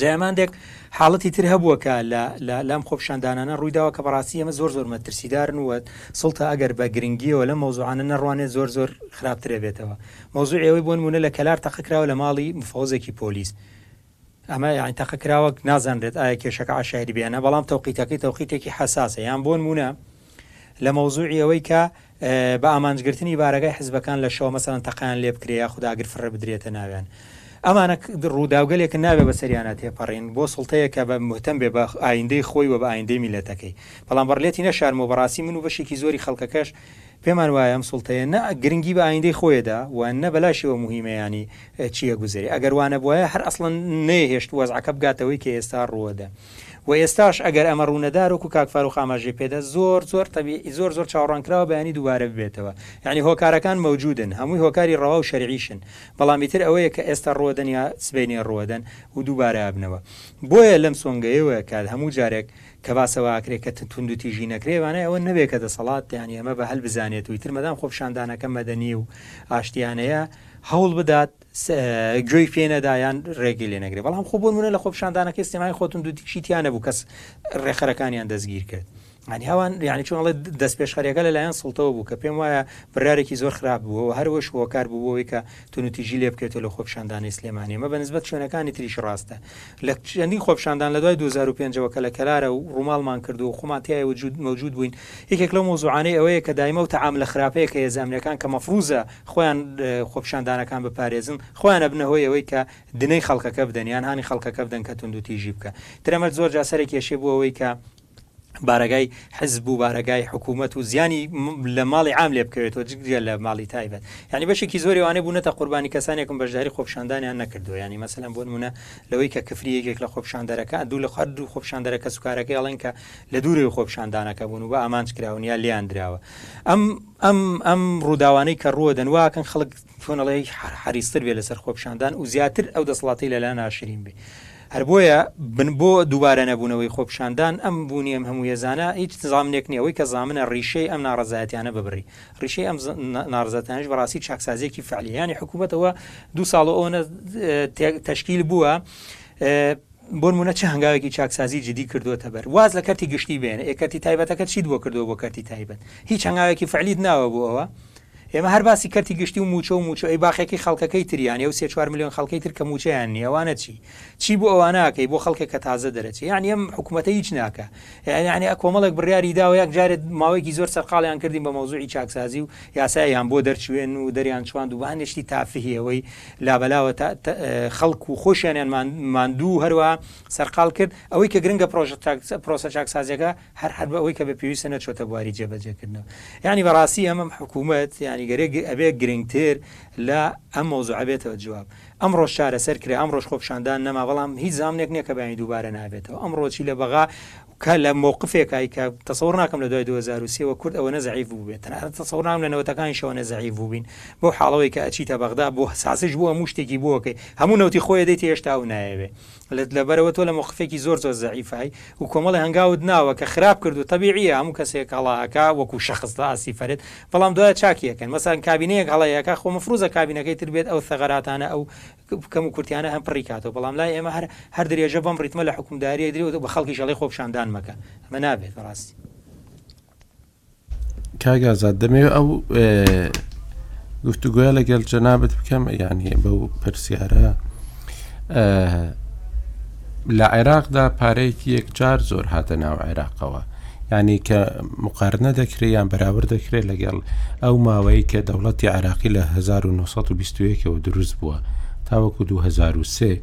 جەیاماندێک حاڵەتی تر هەبووە کە لەم خۆپشاندانانە ڕوویداوە کە بەڕاستی ئەمە زۆر زۆر مەترسیدارن و سڵتە ئەگەر بە گرنگیەوە لە مەوزوعانە نەڕوانێت زۆر زۆر خراپترە بێتەوە مەوزوع ئەوەی بۆن مونە لە کەلار تەقەکراوە لە ماڵی مفۆزێکی پۆلیس ئەمە یان تەقەکراوەک نازانرێت ئایا کێشەکە عشایری بێنە بەڵام تەوقیتەکەی تەوقیتێکی حساسە یان بۆن مونە لە مەوزوعی ئەوەی کە بە ئامانج گرتنی بارەگای حزبەکان لە شەوە مەسەلەن تەقەیان لێ بکرێ یاخود ئاگر فڕێ بدرێتە ناویان ئەمانە ڕووداوگەلێکن نابێ بەسەریانە تێپەڕین بۆ سڵتەیە کە بە مهتەم بێ بە ئایندەی خۆی و بە ئایندەی میلەتەکەی بەڵام بەڕلێتی نەشارمەوە بەڕاستی من و بەشێکی زۆری خەڵکەکەش پێمان وایە ئەم سڵتەیە نە گرنگی بە ئایندەی خۆیەدا و نە بەلاشەوە مهیمە یانی چیە گوزەری ئەگەر وانەبوایە هەر ئەسڵەن نەیەهێشت وەزعەکە بگاتەوەی کە ئێستا ڕووەدە. و ئێستاش ئەگەر ئەمە ڕوونەدار وەکو کاک فاروق ئاماژەی پێدا زۆر زۆر تەبیعی زۆر زۆر چاوڕانکراوە بەیانی دووبارە ببێتەوە یانی هۆکارەکان مەوجودن هەمووی هۆکاری ڕەوا و شەرعیشن بەڵام ئیتر ئەوەیە کە ئێستا ڕووەدەن یا سبەینێ ڕووەدەن و دووبارە ئەبنەوە بۆیە لەم سۆنگەیەوە کە هەموو جارێک کە باسە وا ئەکرێ کە توندوتیژی نەکرێ وانای ئەوە نەبێ کە دەسەڵات یانی ئەمە بە هەلبزانێت و ئیتر مەدام خۆپیشاندانەکە مەدەنی و ئاشتیانەیە هەوڵ بدات گوێی پێ نەدا یان رێگەی لێ نەگرێ، بەڵام خۆ بۆ نموونە لە خۆپیشاندانەکەی سلێمانی خۆتون دووتیشی تیا نەبوو کەس رێکخەرەکانیان دەستگیر کرد. یانی ئەوان یانی چۆن ئەڵێ دەستپێشخەریەکە لەلایەن سڵتەوە بوو کە پێم وایە بڕارێکی زۆر خراپ بووەوە هەروەش هۆکار بوو بۆەوەی کە تونوتیژی لێ بکرێتەوە لە خۆپشاندانی سلێمانی مە بەنسبەت شوێنەکانی تریش ڕاستە لە چەندین خۆپشاندان لە دوای 2005ەوە کە لە کەلارە و ڕووماڵمان کردو و خۆمانتیای وجود مەوجود بووین یەکێک لەو مۆزوعانەی ئەوەیە کە دایمە و تەعام لە خراپەیە کە هێزانەکان کە مەفروزە خۆیان خۆپیشاندانەکان بپارێزن، خۆیان ئەبنە هۆی ئەوەی کە دنەی خەڵکەکە بدەن یان هانی خەڵکەکە بدەن کە توندوتیژی بکە. ترەمەرد زۆر جار سەرە کێشێ بۆ ئەوەی کە بارەگای حزب و بارەگای حکوومەت و زیانی لە ماڵی عام لێ بکەوێتەوە جگە لە ماڵی تایبەت ینی بەشێکی زۆری وانێ بوونەتە قوربانی کەسانێکم بەشداری خۆپشاندانیان نەکردو ینی مەسەلەن بۆ نمونە لەوەی کە کفری یەکێک لە خۆپشاندەرەکە دوو لە خەر دوو خۆپشاندەرە کە سوکارەکەی ئەڵێن کە لە دوورەوە خۆپشاندانەکە بوون و بە ئامانج کراون یا لیان دراوە ئەم ئەم ئەم ڕووداوانەی کە ڕووە دەن وا ئەکەن خەڵک چۆن ئەڵێی حەریصتر بێ لەسەر خۆپیشاندان و زیاتر ئەو دەسەڵاتەی لەلا ناشرین بێ هەر بۆیە بن بۆ دووبارە نەبوونەوەی خۆپیشاندان ئەم بوونی ئەم هەموو هێزانە هیچ زامنێک نییە ئەوەی کە زامنە ڕیشەی ئەم ناڕزایەتیانە ببڕی ڕیشەی ئەم ناڕزەتانش بەڕاستی چاکسازیەکی فعلیانی حکوومەتەوە دوو ساڵ ئەوەنە تشکیل بووە بۆنمونە چ هەنگاوێکی چاکسازی جدی کردووتە بەر؟ واز لە کەرتی گشتی بێنە، ئێ کەرتی تایبەتەکەت چیت بۆ کردووە بۆ کەرتی تایبەت؟ هیچ هەنگاوێکی فعلیت ناوە بۆ ئەوە؟ ئێمە هەر باسی کەرتی گشتی و مووچە و مووچە، ئەی باقیەکەی خەڵکەکەی تر یانی ئەو سێ چوار ملیۆن خەڵکەی تر کە مووچەیان نیە ئەوانە چی؟ چی بۆ ئەوانە ئەکەی بۆ خەڵکێک کە تازە دەرەچێ؟ یانی ئەم حکومەتە هیچ ناکا؟ یانی ئە کۆمەڵێک بڕیاری داوە یەک جارێ ماوەیەکی زۆر سەرقاڵیان کردین بە مەوزوعی چاکسازی و یاسایان بۆ دەرچوێن و دەریان چواند و بە هەندێ شتی تافهی ئەوەی لابەلاوە خەڵک و خۆشیانیان ماندوو هەروەها سەرقال کرد، ئەوەی کە گرنگە پرۆسە چاکسازیەکە هەر هەر بە ئەوەی کە بە پێویستە نەچۆتە بواری جێبەجێکردنەوە یانی بەڕاستی ئەمەم حکوومەت یانی گەرێک ئەبێ گرنگتر لە ئەم مۆزوعە بێتەوە جواب ئەمڕۆژ چارەسەر کرا ئەمڕۆژ خۆپشاندان نەما بەڵام هیچ زامنێک نییە کە بەیانی دووبارە نابێتەوە ئەمڕۆچی لە بەغا کە لە مەوقفێکای کە تەسەوڕ ناکەم لە دوای دوو هەزار و سێ وە کورد ئەوەنە زەعیف بووبێت تەنانەت تەسەوڕ ناکەم لە نەوەتەکانیش ئەوەنە زەعیف بووبین بەو حاڵەوەی کە ئەچیتە بەغدا بۆ سازش بۆ هەموو شتێکی بۆ ئەکەی هەموو نەوتی خۆی ئەدەیت هێشتا ئەو نایەوێ لەت لەبەرەوە تۆ لە مەوقفێکی زۆر زۆر زەعیفای و کۆمەڵی هەنگاوت ناوە کە خراپ کرد و تەبیعیە هەموو کەسێک هەڵا ئەکا وەکو شەخص لە ئاستی فەرد بەڵام دوای چاکی ئەکەن مەسەن کابینەیەک هەڵەیەکە خۆ مەفروزە کابینەکەی تر بێت ئەو ثەغەراتانە ئەو کەم و کورتیانە هەم پڕی کاتەوە، بەڵام لای ئێمە هەر هەر درێژە بەم ڕیتمە لە حوکمداری ئەدرێ و بە خەڵکیش ئەڵێ خۆ پیشاندان مەکە. ئەمە نابێت بەڕاستی. کاک ئازاد دەمەوێت ئەو گفتوگۆیە لەگەل جەنابت بکەم یعنی بەو پرسیارە لە عێراقدا پارەیەکی یەکجار زۆر هاتە ناو عێراقەوە یعنی کە مقارنە دەکرێت یان بەراورد دەکرێت لەگەڵ ئەو ماوەی کە دەوڵەتی عراقی لە 1920ەوە دروست بووە تاوەکو 2023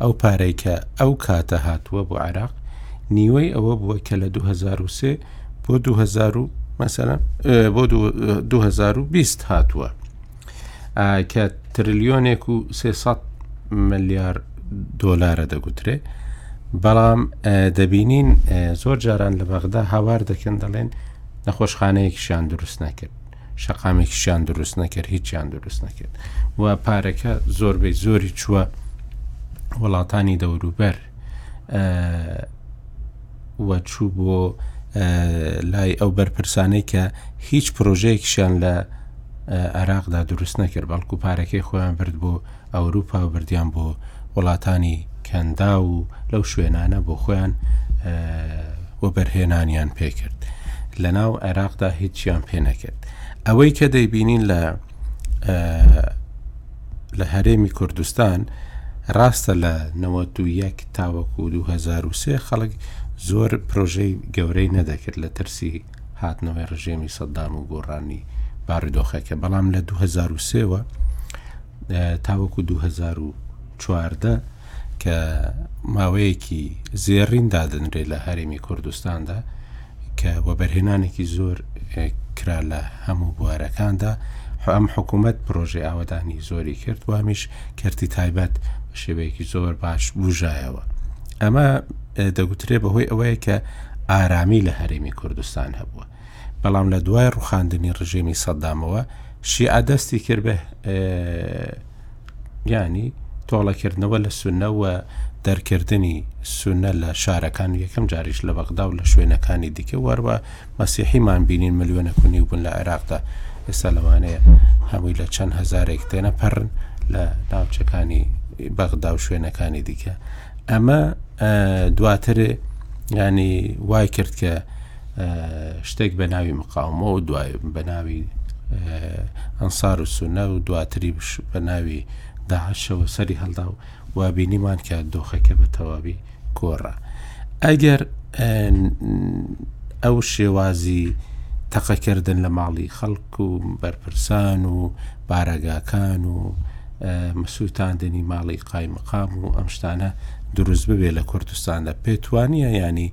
ئەو پارەی کە ئەو کاتە هاتووە بۆ عراق نیوەی ئەوە بووە کە لە 2023 بۆ 2000 مەسەرە بۆ 2020 هاتووە کە ترلیۆنێک و سێ ملیار دۆلارە دەگوترێ بەڵام دەبینین زۆر جاران لە بەغدا هاوار دەکەن دەڵێن نەخۆشخانەیەکیشان دروست نەکرد شەقامێکیشان دروست نەکرد هیچیان دروست نەکرد و پارەکە زۆربەی زۆری چووە وڵاتانی دەوروبەر و چوو بۆ لای ئەو بەرپرسانەی کە هیچ پرۆژەیەکیشیان لە عێراقدا دروست نەکرد بەڵکو پارەکەی خۆیان برد بۆ ئەوروپا و بردیان بۆ وڵاتانی کەندا و لەو شوێنانە بۆ خۆیان و بەرهێنانیان پێکرد لە ناو عێراقدا هیچیان پێ نەکرد ئەوەی کە دەیبینین لە لە هەرێمی کوردستان ڕاستە لە نەوەد و یەک تاوەکو و دوو هەزار و سێ خەڵک زۆر پرۆژەی گەورەی نەدەکرد لە ترسی هاتنەوەی ڕژێمی سەددام و گۆڕانی بارودۆخەکە بەڵام لە دوو هەزار و سێوە تاوەکو و دوو هەزار و چواردە کە ماوەیەکی زێڕین دادەنرێت لە هەرێمی کوردستاندا کە وەبەرهێنانێکی زۆر کرا لە هەموو بوارەکاندا ئەم حکوومەت پرۆژێ ئاوەدانی زۆری کرد و هەمیش کەرتی تایبەت بە شێوەیەکی زۆر باش بژایەوە ئەمە دەگوترێ بەهۆی ئەوەیە کە ئارامی لە هەرێمی کوردستان هەبووە بەڵام لە دوای ڕوخاندنی ڕژێمی سەددامەوە شیعە دەستی کرد بە یانی تۆڵەکردنەوە لە سونە و دەرکردنی سونە لە شارەکان یەکەم جاریش لە بەغدا و لە شوێنەکانی دیکە وەروە مەسیحیمان بینین ملیۆنە کونی بوون لە عێراقدا ئێستا لەوانەیە هەمووی لە چەند هزارێک تێنە پەرن لە ناوچەکانی بەغدا و شوێنەکانی دیکە ئەمە دواتر ینی وای کرد کە شتێک بە ناوی مقاومەوە و دوای بە ناوی ئەنسار و سونە و دواتری بە ناوی داعشەوە سەری هەڵدا و وابینیمان کە دۆخەکە بە تەواوی کۆڕە ئەگەر ئەو شێوازی تەقەکردن لە ماڵی خەڵک و بەرپرسان و بارەگاکان و مسووتاندنی ماڵی قایمقام و ئەم شتانە دروست ببێ لە کوردستاندا پێتوانە ینی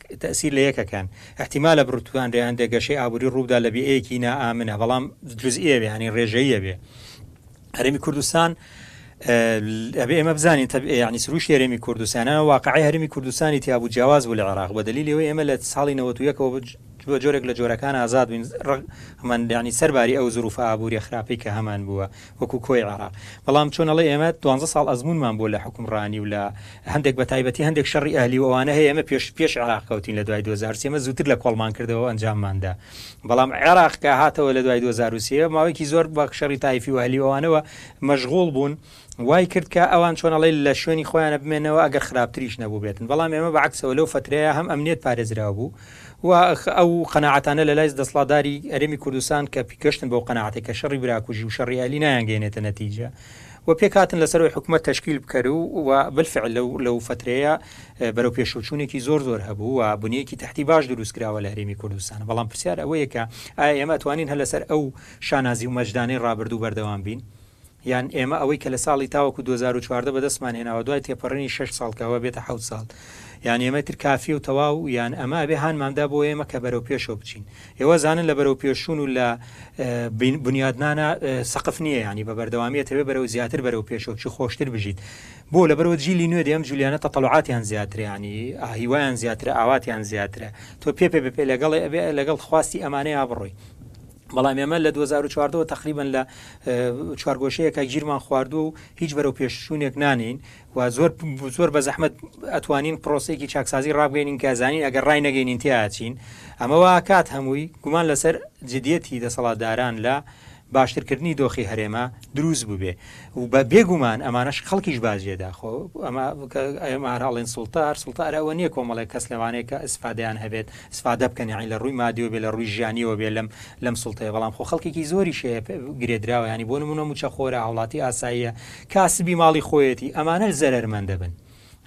تەئسیر لە یەکەکەن. ئیحتیمالە بڕتوانرێ هەندێ گەشەی ئابووری ڕووبدا لە بیئەیەکی نائامنە، بەڵام جزئیە بێ یانی ڕێژەییە بێ. هەرێمی کوردستان ئەبێ ئێمە بزانین تەب یانی سروشتی هەرێمی کوردستانە واقعی هەرێمی کوردستانی تیابوو جیاواز بوو لە عێراق بە دلیلی ئەوەی ئێمە لە ساڵی نەوەت و یەکەوە بە جۆرێک لە جۆرەکان ئازاد بووین ڕق هەمان دانی سەرباری ئەو زروفە ئابووریە خراپەی کە هەمان بووە وەکو کۆی عێراق بەڵام چۆن ئەڵێ ئێمە دوانزە ساڵ ئەزمونمان بوە لە حوکمڕانی و لە هەندێک بە تایبەتی هەندێک شەڕی ئەهلی و ئەوانە هەیە ئێمە پێش پێش عێراق کەوتین لە دوای 2023 ئێمە زووتر لە کۆڵمان کردەوە ئەنجامماندا بەڵام عێراق کە هاتەوە لە دوای 2023 ماوەیەکی زۆر بە شەڕی تایفی و ئەهلی و ئەوانەوە مەشغوڵ بوون وای کرد کە ئەوان چۆنەڵی لە شوێنی خۆیانە بمێنەوە ئەگەر خراپتریش نەبوو بێتن بەڵام ئێمە بەعکسەوە لەو فترەیە هەم ئەمنێت پارێزراو بوو و ئەو قەناعەتانە لە لای دەسڵاتداری هەرێمی کوردستان کە گەشتن بەو قەناعەتە کە شەڕی براکوژی و شەڕی ئەهلی نایانگەیەنێتە نەتیجە و پێکهاتن لە سەروی حکومەت تەشکیل بکەر و و بالفعل لەو لەو فترەیە بەرەو پێشوچوونێکی زۆر زۆر هەبوو و بنیەکی تحتی باش دروست کراوە لە هەرێمی کوردستان بەڵام پرسیار ئەوەیە کە ئایا ئێمە توانین هەر لەسەر ئەو شانازی و مەجدانەی ڕابردوو بەردەوام بین؟ یان ئێمە ئەوەی کە لە ساڵی تاوەکو دوو هەزار و چواردە بەدەستمان هێناوە دوای تێپەڕینی شەش ساڵ کە ئەوە بێتە حەوت ساڵ یان ئێمە ئیتر کافیە و تەواو یان ئەمە ئەبێ هانماندا بۆ ئێمە کە بەرەو پێشەوە بچین ئێوە زانن لە بەرەو پێشون و لە بنیادنانە سەقف نییە ینی بە بەردەوامیە تەوێ بەرەو زیاتر بەرەو پێشەوە چی خۆشتر بژیت بۆ لە بەرەوە جیلی نوێ دێم جولیانە تەتەڵعاتیان زیاتریانی ئاهیوایان زیاتر ئاواتیان زیاترە تۆ پێ پێ بپێ لەگەڵێ ئەبێ لەگەڵ خواستی ئەمانەیە بڕۆی بەڵام ئێمە لە دوو هەزار و چواردە وە تەقریبەن لە چوارگۆشەیەکە گیرمان خواردووە و هیچ بەرەو پێشچوونێک نانین و زۆر زۆر بە زەحمت ئەتوانین پرۆسێکی چاکسازی ڕابگەینین کە زانین ئەگەر ڕای نەگەینین تیاچین ئەمەوە کات هەمووی گومان لەسەر جددیەتی دەسەڵاتداران لە باشترکردنی دۆخی هەرێمە دروست بووبێ و بە بێ گومان ئەمانەش خەڵکیش باج لێ دا خۆ ئەمە ئەمە هەراڵێن سوڵتە هەر سوڵتە ئەرا ئەوە نییە کۆمەڵێک کەس لەوانەیە کە ئیسفادەیان هەبێت ئیسفادە بکەن یانی لە ڕووی مادیەوە بێ لە ڕووی ژیانیەوە بێ لەم لەم سوڵتەیە بەڵام خۆ خەڵکێکی زۆری شەیە گرێدراوە ینی بۆ نمونە موچە خۆرە هاوڵاتی ئاساییە کاسبی ماڵی خۆیەتی ئەمانە زەرمەند دەبن.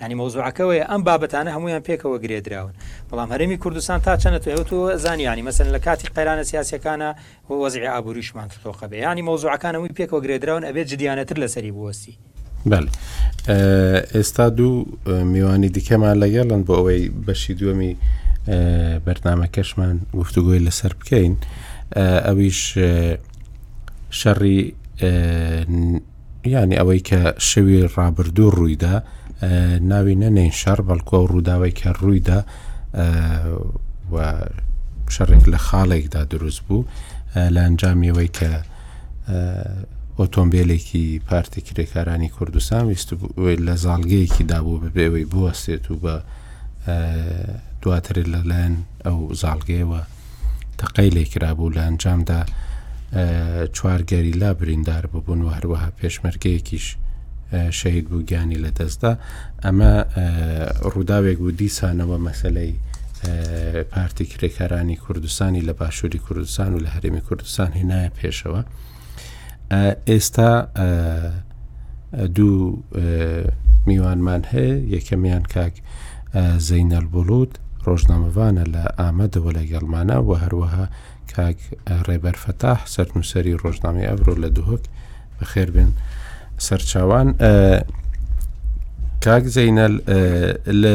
ینی مۆزوعەکەەوەی ئەم بابەتانە هەمویان پێکەوە گرێدراون بەڵام هەرمی کوردستان تا چەنە تۆ تۆ زانیانی مەسن لە کاتی قەیرانە سیاسەکانە و وەزعی ئابوریشمان تلۆقە بێ یانی مەوزوعەکان هەمووی پێکەوە گرێدراون ئەبێت جدیانەتر لەسەری بوەستی. بەل ئێستا دوو میوانی دیکەمان لەگەڵن بۆ ئەوەی بەشی دووەمی بەرنمەکەشمان گفتوگوۆی لەسەر بکەین ئەویش شەڕی یانی ئەوەی کە شەوی ڕابردوو ڕوویدا ناوی نەنین شەڕ بەڵکو ئەو ڕووداوی کە ڕوویدا و شەڕێک لە خاڵێکدا دروست بوو لە ئەنجامیەوەی کە ئۆتۆمبیلێکی پارتی کرێکارانی کوردستان ویست لە زاڵگەیەکی دابوو بەبێەوەی بوەستێت و بە دواتر لەلایەن ئەو زاڵگەیەوە تەقەی لێکرابوو لە ئەنجامدا چوار گەریلا بریندار ببوون و هەروەها پێشمەرگەیەکیش شەهید بوو گیانی لە دەستدا ئەمە ڕووداوێک بوو دیسانەوە مەسلەی پارتی کرێکارانی کوردستانی لە باشووری کوردستان و لە هەرێمی کوردستان هێنایە پێشەوە ئێستا دوو میوانمان هەیە یەکەمیان کاک زەینەل بڵوت ڕۆژنامەوانە لە ئامەدەوە لەگەڵمانە و هەروەها کاک ڕێبەر فەتاح سەرنووسری ڕۆژنامی ئەمرۆ لە دهۆک بەخێر بێن سەرچاوان کاک زەینەل لە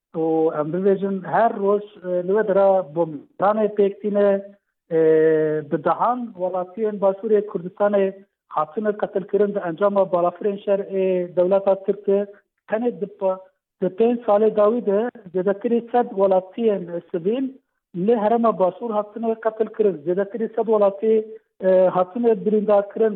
و ئەم ببێژن هەر ڕۆژ لەوە درا بۆم تانێ پێکتینە بدەهان وڵاتیان باشوورێ کوردستانێ هاتنە قەتلکردن ئەنجامە باڵافرێن شەر دەولەتا ترکە تەنێ دپە لە پێنج ساڵێ داویدە زێدەکری سەد وڵاتیان سڤیل لێ هەرەمە باشوور هاتنە قەتلکردن زێدەکری سەد وڵاتی هاتنە بریندارکردن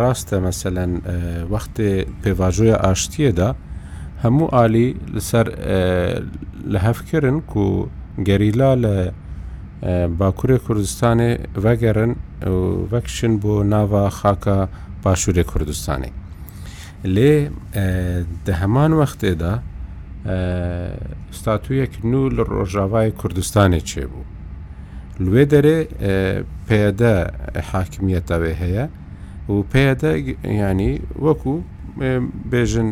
ڕاستە مەسەلەن وەختێ پێڤاژۆیە ئاشتیە دا هەموو ئالی لەسەر لە هەفکرن و گەریلا لە باکوورێ کوردستانێ ڤەگەرن و ڤەکشن بۆ ناڤا خاکە باشوورێ کوردستانێ لێ دە هەمان وەختێدا ستاتویەک نوو لە ڕۆژاڤای کوردستانێ چێ بوو. لێ دەرێ پەیەدە حاکمیەتەێ هەیە و پەیەدە ینی وەکو بێژن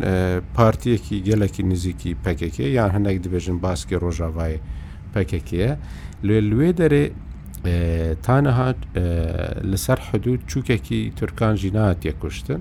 پارتیەکی گەلێکی نزیکی پەکێکێ یان هەندێک دبێژن باسکی ڕۆژاوای پەکێکەیە لێ لێ دەرێ تانەهات لەسەر حدود چووکێکی تورکان ژینات یەکوشتن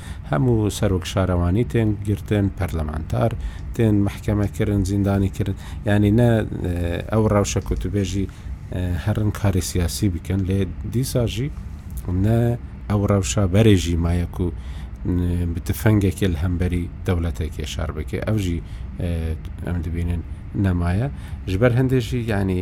هەموو سەرۆک شارەوانی تێن گرتن، پەرلەمانتار تێن مەحکەمە کرن، زیندانی کرن، یانی نە ئەو ڕەوشە کە تو بێژی هەرن کاری سیاسی بکەن، لێ دیساژی نە ئەو ڕەوشە بەرێژی مایە کو بتفەنگەکێ لە هەمبەری دەولەتەکێ شار بکێ، ئەوژی ئەم دبینن نەمایە، ژبەر هەندێژی یانی.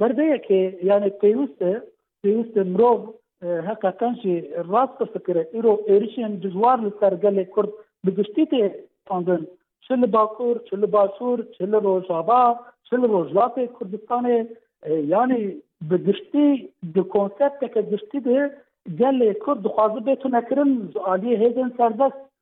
بەر بەیەکێ یانێ پێویستە پێویستە مرۆڤ هەقەکانشی ڕاست بفکرێت ئیرۆ ئێریشیان دژوار لە سەرگەلێ کورد بگشتی تێ تاندن چ لە باکوور چ لە باشوور چ لە ڕۆژاوا چ لە ڕۆژلاتی کوردستانێ یانی بگشتی دو کۆنسپتێکە گشتی دێ گەلێ کورد دخوازی بێتو نەکردن عالیە هێزن سەردەست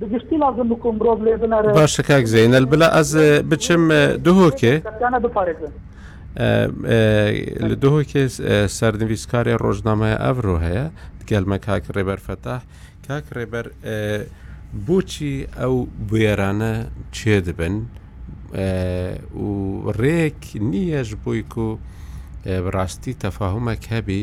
بگشتی لازم بکوم مرۆڤ لێ بنەرێ. باشە کاک زەینەل بلا ئەز بچم دهۆکێ کەسانە بپارێزن. لە دهۆکێ سەرنویسکارێ ڕۆژنامەیە ئەڤرۆ هەیە گەلمە کاک ڕێبەر فەتاح کاک ڕێبەر بۆچی ئەو بوێرانە چێ دەبن و ڕێک نییەش بوویک و بڕاستی تەفاهمەک هەبی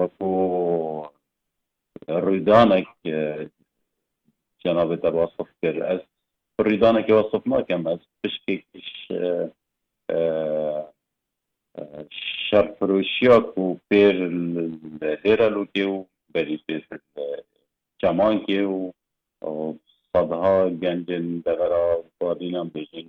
وەکو ڕویدانێک جەنابت وەسف کرد ئەس ڕویدانێکی وەسف ناکەم ئەس پشکێکیش شەرفرۆشیاک و پێر لێرە لوکێ و بەری پێر چەمانکێ و سەدها گەنجن دەغرا بادینان بێژین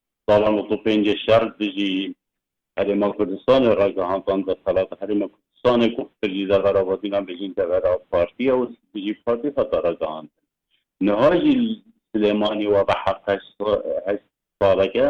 ساڵە نۆزدە و پێنج یە شەڕ دژی هەرێما کوردستانێ ڕاگەهاندان دەسەڵاتە هەرێما کوردستانێ گوفت کردی دەڤەرا وەدینا بژین دەڤەرا پارتیە و دژی پارتی هەتا ڕاگەهاندن نهاژی سلێمانی وە بە حەفت هەشت ساڵەگە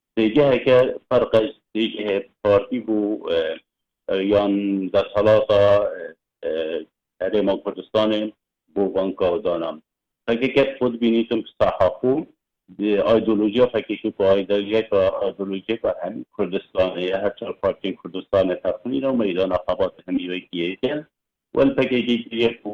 جێگایەکە فەرقە جێگی هەیە پارتی بۆ یان دەسەڵاتە هەرێما کوردستانێ بۆ بانکاو دانان پەکەکە خود بینیتم ساحاخۆ ئایدۆلۆژیا پەکەکە بۆ ئایدۆلۆژیاکە ئایدۆلۆژیای فەرهەنگ کوردستانەیە هەرچە پارتین کوردستانە تەقنینە و مەیدانە قەبات هەمیوەیەکیەکە وەل پەکەکی گرێت و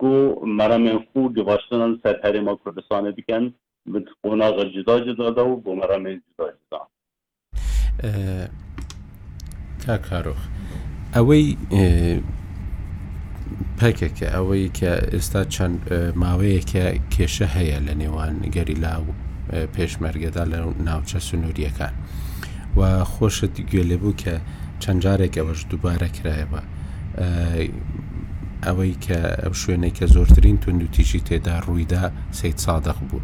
کو مەرەمێن خو گڤشتنن سەر هەرێما کوردستانێ بکەن بت قۆناغە جدا جدا دا و بۆ مەرەمێن جدا جدا. کاک کارۆخ ئەوەی پەکەکە ئەوەی کە ئێستا چەند ماوەیەکە کێشە هەیە لە نێوان گەریلا و پێشمەرگەدا لە ناوچە سنووریەکان و خۆشت گوێ لێبوو کە چەند جارێک ئەوەش دووبارە کرایەوە ئەوەی کە ئەو شوێنەی کە زۆرترین توندوتیژی تێدا ڕوویدا سید سادق بوو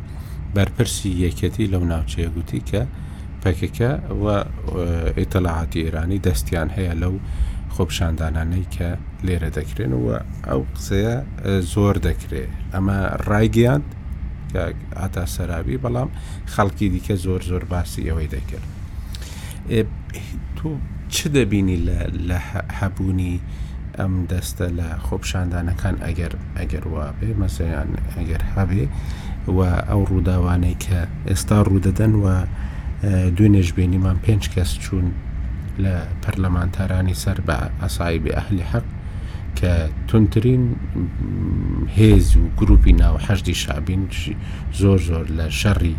بەرپرسی یەکەتی لەو ناوچەیە گوتی کە پەکەکە و ئیتەلاعاتی ئێرانی دەستیان هەیە لەو خۆپشاندانانەی کە لێرە دەکرێن و ئەو قسەیە زۆر دەکرێ ئەمە ڕایگەیاند کە ئاتا سەرابی بەڵام خەڵکی دیکە زۆر زۆر باسی ئەوەی دەکرد تۆ چ دەبینی لە لە هەبوونی ئەم دەستە لە خۆپیشاندانەکان ئەگەر ئەگەر وابێ مەسەیان ئەگەر هەبێ و ئەو ڕووداوانەی کە ئێستا ڕوودەدەن و دوێنێش بینیمان پێنج کەس چوون لە پەرلەمانتارانی سەر بە ئەسایبی ئەهلی حەق کە تونترین هێز و گروپی ناو حەشدی شعبین زۆر زۆر لە شەڕی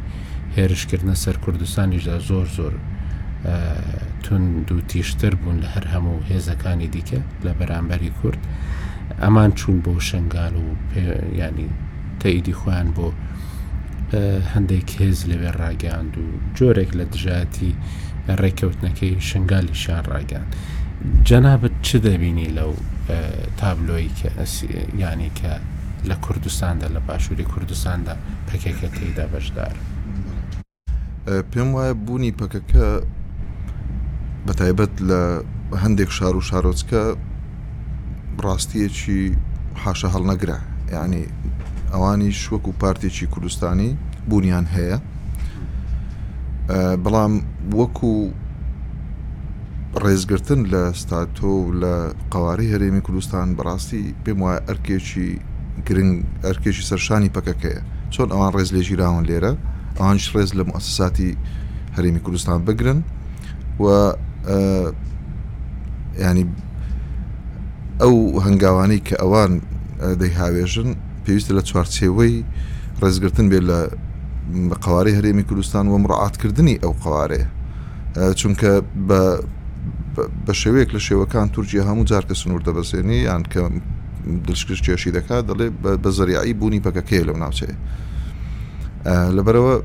هێرشکردنە سەر کوردستانیشدا زۆر زۆر توند و تیشتر بوون لە هەر هەموو هێزەکانی دیکە لە بەرامبەری کورد ئەمان چوون بۆ شنگال و ینی تەئیدی خۆیان بۆ هەندێک هێز لەوێ ڕاگەاند و جۆرێک لە دژایەتی ڕێککەوتنەکەی شنگالیشیان ڕاگەاند جەنابەت چ دەبینی لەو تابلۆی کە ینی کە لە کوردستاندا لە باشووری کوردستاندا پەکەکە تێیدا بەشدارە. پێم وایە بوونی پەکەکە بە تایبەت لە هەندێک شار و شارۆچکە ڕاستیەکی حاشە هەڵنەگرە یعنی ئەوانی شوەک و پارتێکی کوردستانی بوونیان هەیە بەڵام وەکو ڕێزگرتن لە ستاتۆ و لە قەوارەی هەرێمی کوردستان بەڕاستی پێم وایە ئەرکێکی گرنگ ئەرکێکی سەرشانی پەکەکەیە چۆن ئەوان ڕێز لێژیراون لێرە ئەوانش ڕێز لە مؤسساتی هەرێمی کوردستان بگرن و ینی ئەو هەنگاوانەی کە ئەوان دەیهاوێژن پێویستە لە چوارچێوەی ڕێزگرتن بێت لە قوارەی هەرێمی کوردستان و مڕعاتکردنی ئەو قوارەیە چونکە بە بە شێوەیەک لە شێوەکان تورکیا هەموو جار کە سنوور دەبەزێنی یان کە دلشکش کێشی دەکات دەڵێ بە زەریعی بوونی پەکەکەی لەو ناوچەیە لەبەرەوە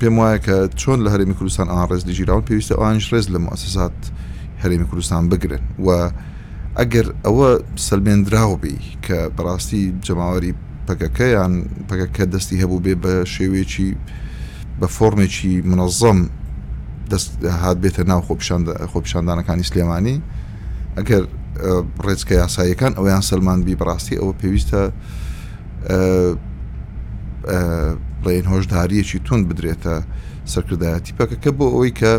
پێم وایە کە چۆن لە هەرمی کوردستان ئەوان ڕێز دیژیراون پێویستە ئەوانش ڕێز لە مؤسسات هەرێمی کوردستان بگرن و ئەگەر ئەوە سلمێنراوە بی کە بەڕاستی جەماوەری پەکەکە یان پەکەکە دەستی هەبوو بێ بە شێوەیەکی بە فۆرمێکی منەظەم دەست هاات بێتە ناو خۆپشاندانەکانی سلێمانی ئەگەر ڕێچکە یاساییەکان ئەویان سلمان بی بڕاستی ئەوە پێویستە بڵێن هۆشداریەکی تون بدرێتە سەرکردایەتی پەکەکە بۆ ئەوەی کە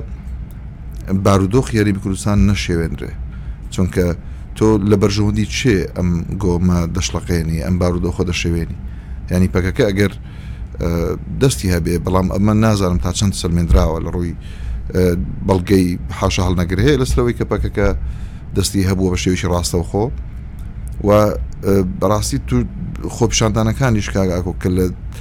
بارودۆخی هەرێمی کوردستان نەشێوێنرێ چونکە تۆ لە بەرژەوەندی چێ ئەم گۆمە دەشڵەقێنی ئەم بارودۆخە دەشێوێنی ینی پەکەکە ئەگەر دەستی هەبێ بەڵام ئەمە نازانم تا چەند سلمێنراوە لە ڕووی بەڵگەی حاشە هەڵنەگرێ لەسەرەوەی کە پەکەکە دەستی هەبووە بە شێویی ڕاستەوخۆ و بەڕاستی تو خۆپشاندانەکانیش کاگاکۆ کە لە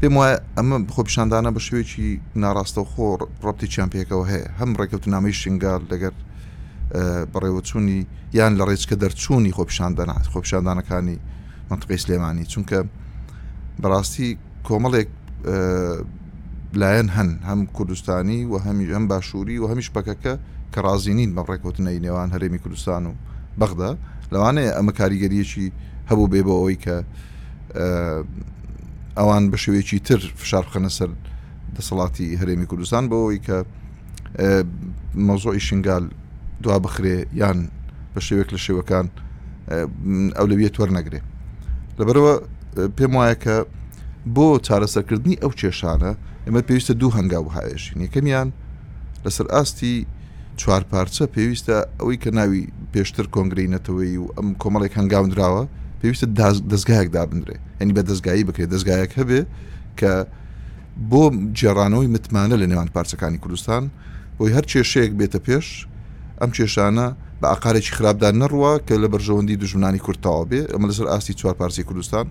پێم وایە ئەمە خۆپیشاندانە بە شوێکی ناڕاستەوخۆ ڕەتێکیان پێکەوە هەیە هەم ڕێکەوتنامەی شنگال لەگەر بەڕێوەچوونی یان لە ڕێچکە دەرچوونی خۆپیشاندەنا خۆپیشاندانەکانی منتقی سلێمانی چونکە بەڕاستی کۆمەڵێک لایەن هەن هەم کوردستانی و هەمی ئەم باشووری و هەمیش پەکەکە کە ڕازینین بە ڕێکوتنەی نێوان هەرێمی کوردستان و بەغدا لەوانەیە ئەمە کاریگەریەکی هەبوو بێ بۆ ئەوەی کە ئەوان بە شێوەیەکی تر فشار بخەنە سەر دەسەڵاتی هەرێمی کوردستان بەوەی کە مەزۆی شنگال دوا بخرێ یان بە شێوێک لە شێوەکان ئەو لەویە تۆر نەگرێ لەبەرەوە پێم وایە کە بۆ چارەسەرکردنی ئەو کێشانە ئەمە پێویستە دوو هەنگاو هاێشین یەکەمیان لەسەر ئاستی چوار پارچە پێویستە ئەوەی کە ناوی پێشتر کۆنگری نەتەوەی و ئەم کۆمەڵێک هەنگاوندراوە پێویستە دەستگایەک دابنرێ ئەنی بە دەستگایی بکرێت دەستگایەک هەبێ کە بۆ جێڕانەوەی متمانە لە نێوان پارچەکانی کوردستان بۆی هەر کێشەیەک بێتە پێش ئەم کێشانە بە عقارێکی خراپدان نەڕوە کە لە بەرژەوەندی دژمنانی کورتەوە بێ ئەمە لەسەر ئاستی چوار پارچی کوردستان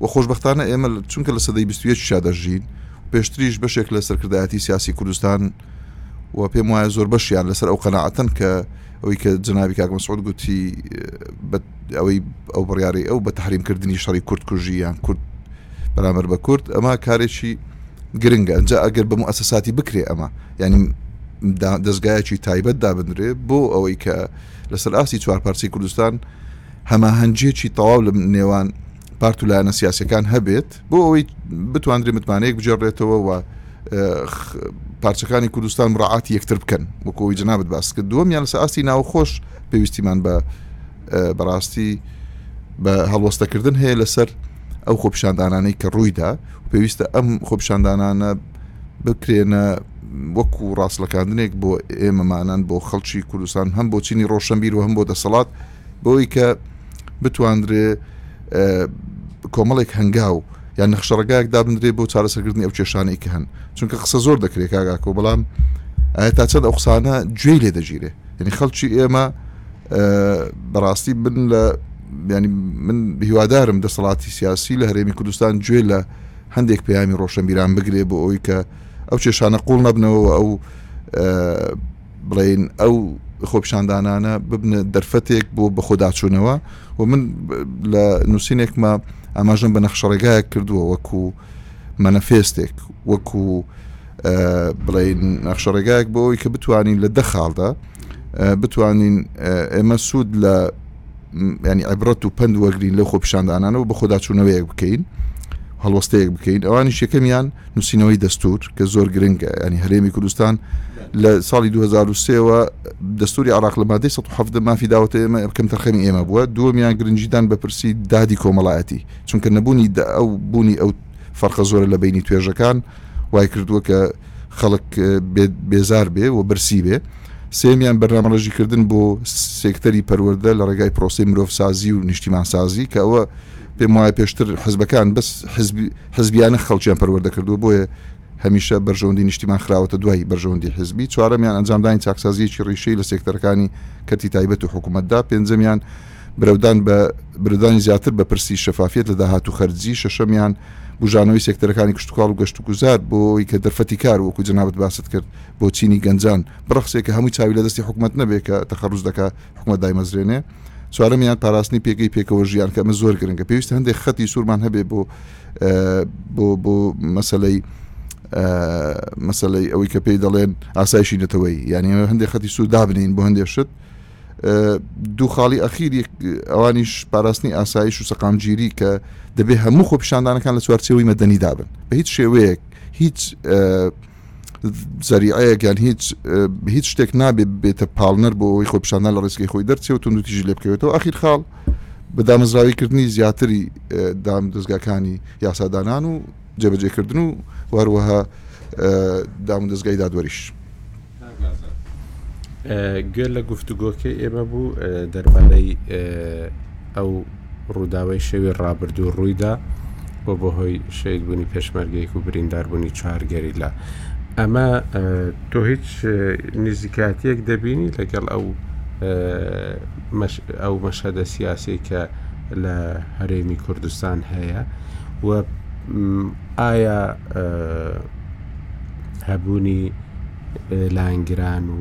و خۆشببختانە ئێمە چونکە لە سەدەی بیستویە شادەژین پێشتریش بەشێک لە سەرکردایەتی سیاسی کوردستان و پێم وایە زۆر بەشیان لەسەر ئەو قەنەعاتن کە ئەوی کە جنابی کاک مەسعود گوتی ئەوەی ئەو بڕیاری ئەو بە تحریمکردنی شەڕی کورد کوژی یان کورد بەرامەر بە کورد ئەمە کارێکی گرنگە ئەجا ئەگەر بە موسەساتی بکرێ ئەمە ینی دەستگایەکی تایبەت دابدرێ بۆ ئەوەی کە لەسەر ئاستی چوارپارسی کوردستان هەماهەنجێکی تەواو لە نێوان پارت و لایەنە سیاسەکان هەبێت بۆ ئەوەی بتواندرێ متمانەیەک بگێڕرێتەوە و پارچەکانی کوردستان مڕعاتی یەکتر بکەن وەکۆی جنابەت باس کرد دووەم یان لەسە ئاستی ناوخۆش پێویستیمان بە بەڕاستی بە هەڵوەستەکردن هەیە لەسەر ئەو خۆپشاندانانەی کە ڕوویدا پێویستە ئەم خۆپشاندانانە بکرێنە وەکو ڕاستلەکاندنێک بۆ ئێمەمانان بۆ خەڵکی کوردستان هەم بۆ چینی ڕۆشنبیر و هەم بۆ دەسەڵات بەوەی کە بتواندرێ کۆمەڵێک هەنگاو یان نەخشەڕگایەک دابنرێ بۆ چارەسەکردنی ئەو کێشانەی کە هەن چونکە قسە زۆر دەکرێت کاگاکۆ بەڵام ئایا تا چەند ئەو قسانە گوێی لێ دەگیرێ یعنی خەڵکی ئێمە بەڕاستی بن لە ینی من هیوادارم دەسەڵاتی سیاسی لە هەرێمی کوردستان گوێ لە هەندێک پەیامی ڕۆشنبیران بگرێ بۆ ئەوی کە ئەو کێشانە قوڵ نەبنەوە ئەو بڵێین ئەو خۆپشاندانانە ببنە دەرفەتێک بۆ بەخۆداچوونەوە و من لە نووسینێکمە ئاماژم بە نەخشەڕێگایەک کردووە وەکو مەنەفێستێک وەکو بڵین نەخشەڕێگایەک بۆ ئەوی کە بتوانین لە دەخاڵدا بتوانین ئێمە سوود لە ینی عبرەت و پند وەرگین لە خۆپیشاندانانەوە بە خۆداچوونەوەیەک بکەین هەڵوەستەیەک بکەین ئەوانی شەکەمیان نووسینەوەی دەستور کە زۆر گرنگە ینی هەرێمی کوردستان لە ساڵی 2023ەوە دەستوری عراق لە مادەی 1970 مافی داوەتە ئێمە بکەم تەرخەمی ئێمە بووە دووەمیان گرنجیدان بە پرسی دادی کۆمەڵایەتی چونکە نەبوونی ئەو بوونی ئەو فەرقە زۆرە لە بینی توێژەکان وای کردووە کە خەڵک بێزار بێ و برسی بێ. سێیەمیان بەرنامەڕێژیکردن بۆ سێکتەری پەروەردە لە ڕێگای پرۆسەی مرۆڤسازی و نیشتیمانسازی کە ئەوە پێموایە پێشتر حزبەکان بەس حزبیانە خەڵکیان پەروەردە کردووە بۆیە هەمیشە بەرژەوەندی نیشتیمان خراوەتە دوای بەرژەوەندی حزبی چوارەمیان ئەنجامدانی چاکسازیەکی ڕیشەی لە سێکتەرەکانی کەرتی تایبەت و حکوومەتدا پێنجەمیان برەودان بە برەودانی زیاتر بە پرسی شەفافیەت لە داهات و خەرجی، شەشەمیان بوژانەوەی سێکتەرەکانی کشتوکاڵ و گەشتوگوزار بۆی کە دەرفەتی کار وەکو جەنابت باست کرد بۆ چینی گەنجان بڕەخسێ کە هەمووی چاوی لە دەستی حکومەت نەبێ کە تەخەروج دەکا حکومەت دایمەزرێنێ چوارەمیان پاراستنی پێگەی پێکەوە ژیان کە ئەمە زۆر گرنگە پێویست هەندێک خەتی سوورمان هەبێ بۆ بۆ بۆ مەسلەی مەسلەی ئەوەی کە پێی دەڵێن ئاسایشی نەتەوەی یعنی هەندێک خەتی سوور دابنین بۆ هەندێک شت دوو خاڵی ئەخیری ئەوانیش پاراستنی ئاسایش و سەقامگیری کە دەبێت هەموو خۆپیشاندانەکان لە چوارچەوەی مەدەنی دابن بە هیچ شێوەیەک هیچ زەریعەیەگەن هیچ هیچ شتێک نابێت بێتە پاڵنەر بۆ ئەوی خۆپشاندان لە ڕێسکی خۆی دەرچێ و تونند تیژ لێ بکەوێتەوە ئاخیر خاڵ بە دامەزراویکردنی زیاتری دام دەستگاکانی یاسادانان و جێبەجێکردن و وهروەها دام دەستگای دادوەریش. گوێ لە گفتوگۆکەی ئێمە بوو دەربارەی ئەو ڕووداوی شەوی ڕابردوو ڕوویدا بۆ بۆ هۆی شەید بوونی پێشمەرگەیەک و برینداربوونی چارگەری لە ئەمە تۆ هیچ نزیکاتیەک دەبینی لەگەڵ ئەو ئەو مەشهدە سیاسی کە لە هەرێمی کوردستان هەیە و ئایا هەبوونی لایەنگران و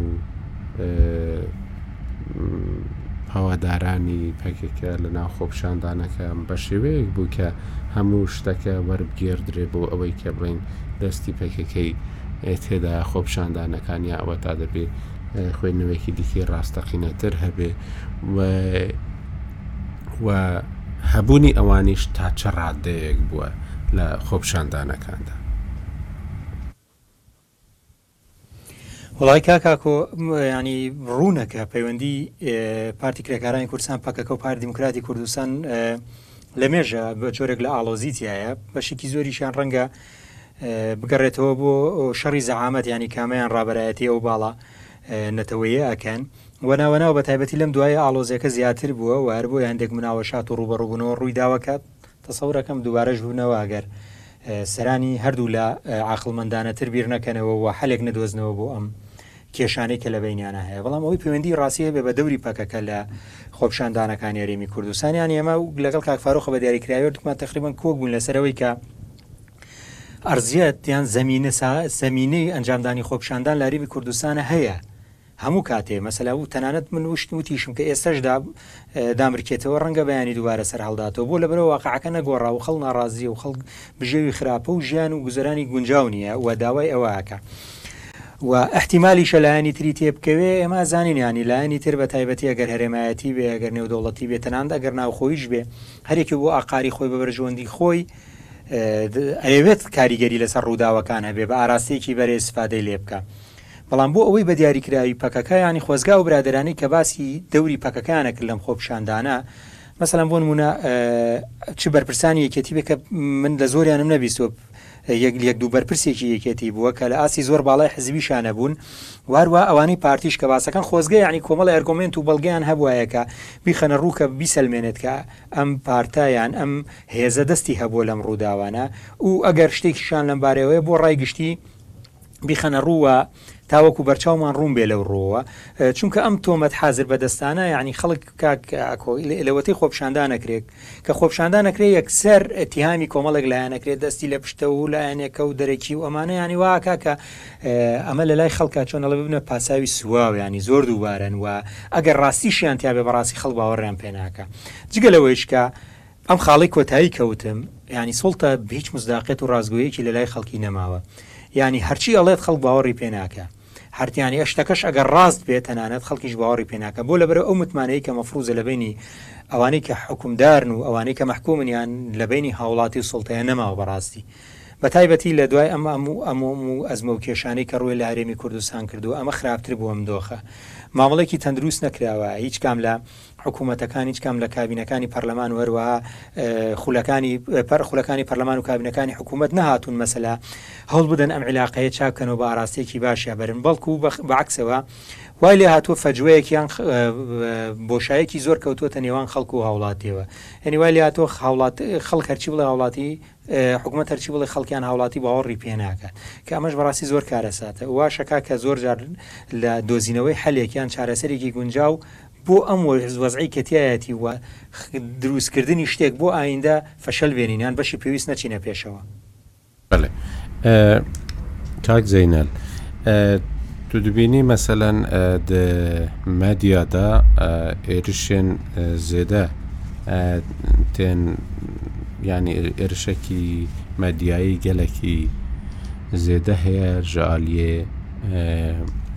هەوادارانی پەکەکە لە ناو خۆپشاندانەکە بە شێوەیەک بوو کە هەموو شتەکە وەربگێردرێ بۆ ئەوەی کە بڵین دەستی پەکەکەی تێدا خۆپشاندانەکان یا ئەوە تا دەبێ خوێندنەوەیەکی دیکەی ڕاستەقینەتر هەبێ و و هەبوونی ئەوانیش تا چە ڕادەیەک بووە لە خۆپشاندانەکاندا. وەڵای کاک ئاکۆ یانی ڕوونە کە پەیوەندی پارتی کرێکارانی کوردستان پەکەکە و پار دیموکراتی کوردستان لە مێژە بە جۆرێک لە ئالۆزی تایە بەشێکی زۆریشیان ڕەنگە بگەڕێتەوە بۆ شەڕی زەعامەت ینی کامیان ڕابەرایەتی ئەو باڵا نەتەوەیە ئەکەن وەناوەناو بە تایبەتی لەم دوایە ئالۆزیەکە زیاتر بووە و هەر بۆ هەندێک مناوە شات و ڕوبەڕوبوونەوە ڕووی داوەکات تەسەورەکەم دووبارەش ببنەوە ئەگەر سەرانی هەردوولا عقلمەندانەتر بیر نەکەنەوە و حلێک ندۆزنەوە بۆ ئەم کێشانەی کە لە بینیانە هەیە بەڵام ئەوی پەیوەندی ڕاستیە بێ بە دەوری پەکەکە لە خۆپشاندانەکانی هەرێمی کوردستانیان ئێمە و لەگەڵ کاکفاروخە بە دیاریکراوێتمان تقریبان کۆک بوون لەسەرەوەی کە ئەرزیەت یان زمینە زمینەی ئەنجامدانی خۆپشاندان لە هەرێمی کوردستانە هەیە هەموو کاتێ مەسەلە بوو، تەنانەت من وشت وتیشم کە ئێستەش دا دامرکێتەوە ڕەنگە بەیانی دووبارە سەرهەڵداتەوە، بۆ لەبەرئەوە واقعەکە نەگۆڕا و خەڵک ناڕازییە و خەڵک بژێوی خراپە و ژیان و گوزەرانی گونجاو نییە و داوای ئەوە ئەکا و ئیحتیمالیشە لایەنی تری تێ بکەوێ، ئێمە ئەزانین یانی لایەنی تر بە تایبەتی ئەگەر هەرێمایەتی بێ، ئەگەر نێودەوڵەتی بێ، تەنانەت ئەگەر ناوخۆییش بێ، هەریەکێ بۆ ئاقاری خۆی بە بەرژەوەندی خۆی ئەیەوێت کاریگەری لەسەر ڕووداوەکان هەبێ، بە ئاراستەیەکی بەرێز سفادەی لێ بکا. بەڵام بۆ ئەوەی بە دیاریکراوی پەکەکە یانی خۆزگا ئەو برادەرانەی کە باسی دەوری پەکەکەیان ئەکرد لەم خۆپیشاندانە مەسەلەن بۆ نمونە چ بەرپرسانی یەکێتی بێ کە من لە زۆریانم نەبیستۆ یەک لەک دوو بەرپرسێکی یەکێتی بووە کە لە ئاستی زۆر باڵای حزبیشانە بوون واروا ئەوانەی پارتیش کە باسەکەن خۆزگە یعنی کۆمەڵ ئەرگۆمنت و بەڵگەیان هەبواەکە بیخەنە ڕووکە بیسەلمێنێت کە ئەم پارتایان ئەم هێزە دەستی هەبووە لەم ڕووداوانە و ئەگەر شتێکیشان لەم بارەوەی بۆ ڕای گشتی بیخەنە ڕوو و تاوەکو بەرچاومان ڕوون بێ لەو ڕۆوە چونکە ئەم تۆمەت حازر بەدەستانە یعنی خەڵک کاک ئەکۆ لەوەتی خۆپشاندا نەکرێت کە خۆپشاندا نەکرێت یەکسەر تیهامی کۆمەڵێک لایەنەکرێت دەستی لە پشتە و لایەنێکە و دەرەکی و ئەمانە ینی واکە کە ئەمە لە لای خەڵکە چۆن ئەڵە ببنە پاساوی سواویانی زۆر دووبارەن و ئەگەر ڕاستیشیان تیاێ بەڕاستی خەڵ باوەڕیان پێناکە جگە لەوەیشکە ئەم خاڵەی کۆتایی کەوتم یانی سوڵتە هیچ مصداقیەت و ڕاستگۆیەکی لەلای خەڵکی نەماوە یانی هەرچی ئەڵێت خەڵک باوەڕی پێ ناکا هەرت یانی ئەشتەکەش ئەگەر ڕاست بێت تەنانەت خەڵکیش باوەڕی پێ ناکا بۆ لەبەرو ئەو متمانەی کە مەفروزە لەبەینی ئەوانەی کە حوکمدارن و ئەوانەی کە مەحکومن یان لەبەینی هاوڵاتی و سوڵتەیە نەماوە بەڕاستی بەتایبەتی لەدوای ئەم ئەم و ئەم و ئەم ئەزمەو کێشانەی کە ڕوێ لە هەرێمی کوردستان کردوە ئەمە خراپتر بوەم دۆخە مامەڵەیەکی تەندروست نەکراوە هیچ کام لە حکوومەتەکان، هیچ کام لە کابینەکانی پەرلەمان و هەروەها خولەکانی پەر خولەکانی پەرلەمان و کابینەکانی حکوومەت نەهاتوون مەسەلا هەوڵ بدەن ئەم عیلاقەیە چاک بکەنەوە بە ئاراستەیەکی باشە بەرن بەڵکو و بەعکسەوە وای لێ هاتووە فەجوەیەکیان بۆشایەکی زۆر کەوتوتە نێوان خەڵکو و هاوڵاتیەوە هەنی وای لێ هاتۆ هاوڵات خەڵ هەرچی بڵێ هاوڵاتی حکومە تەرچی بڵێ خەڵکیان هاوڵاتی باوەڕی پێ ناکات کە ئەمەش بەڕاستی زۆر کارەساتە واشەکە کە زۆر جار لە دۆزینەوەی حلێکیان چارەسەرێکی گونجاو بۆ ئەم وەزعەی کە تیایەتی و دروست کردنی شتێک بۆ ئایندە فەشەل بێنین یان بەشی پێویست نەچینە پێشەوە. بەڵێ کاک زەینەل تو دبینی مەسەلەن دە مەدیادا ئێرشێن زێدە تێن یانی ئێرشەکی مەدیایی گەلەکی زێدە هەیە ژە ئالیێ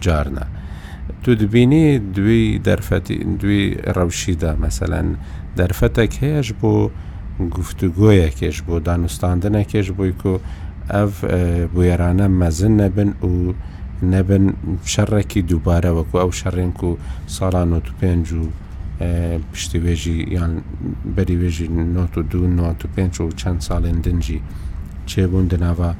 جار نا. تو دبینی دوی دەرفەتی دوی رەوشی دا مەسەلەن دەرفەتەک هەیەش بو گفتوگۆیەکێش بو دانوستاندنەکێش بوی کو ئەڤ بویەرانە مەزن نەبن و نەبن شەڕەکی دوبارە وەکو ئەو شەڕێن کو ساڵا نۆت و پێنج و پشتی وێژی یان بەری وێژی نۆت و دو نۆت و پێنچ و چەن ساڵێن دنجی چێبون دناڤا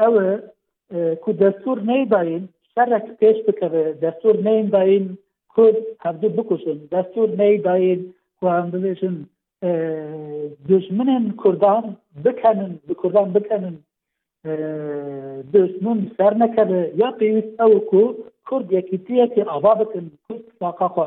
ئەو کو دەستور نەی باین سەرەک پێش بکەێ دەستور نەیم باین کورد هەردوو بکوژن دەستور نەی باین کوان ببێژن دژمنن کوردان بکەنن بکوردان بکەنن دژمن سەر نەکەێ یا پێویست ئەو کو کورد یەکیتیەتی ئاوا بکەن کورد ساقاخوا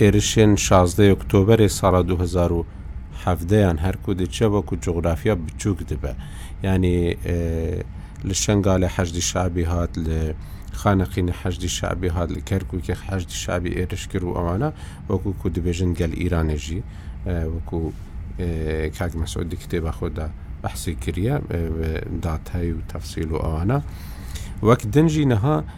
ئێرشێن شازدە ئۆکتۆبەرێ ساڵا دۊ هەزار و حەڤدە یان هەر کۆ دچە وە کۆ جوغرافیا بچووک دبە. یانێ لە شەنگالێ حەشدی شەعبی هات، لە خانەقینێ حەشدی شەعبی هات، لە کەرکووکێ حەشدی شەعبی ئێرش کرد و ئەوانە وە کۆ کۆ دبێژن گەل ئیرانێ ژی وە کۆ کاک مەسعوود دە کتێبا خۆ دا بەحسی کریە بە داتای و تەفسیل و ئەوانە. وەک دن ژی نەها،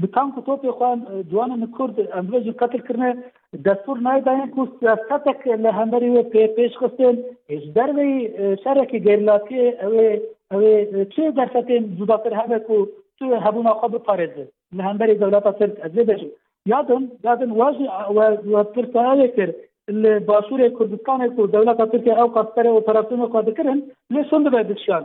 بە تانک و تۆپێ خوان دوانن کورد ئەمرۆژی قەتل کردنە دەستور نایداین کو سیاستەک لە هەمبەری وێ پێ پێش خستێن هێش دەروی شەرەکی گەرلاتی ئەوێ ئەوێ چێ دەرفەتێن جوداتر هەبێت و چێ هەبوونا خۆ بپارێزێ لە هەمبەری دەولەتا ترک ئەزێ بێژن یادن یادن واژی پرسە ئەوێ کرد لە باشوورێ کوردستانێک و دەولەتا ترکیە ئەو قەستەرە ئۆپەراسیۆنە خۆ دەکردن لێ سندبێ دشیان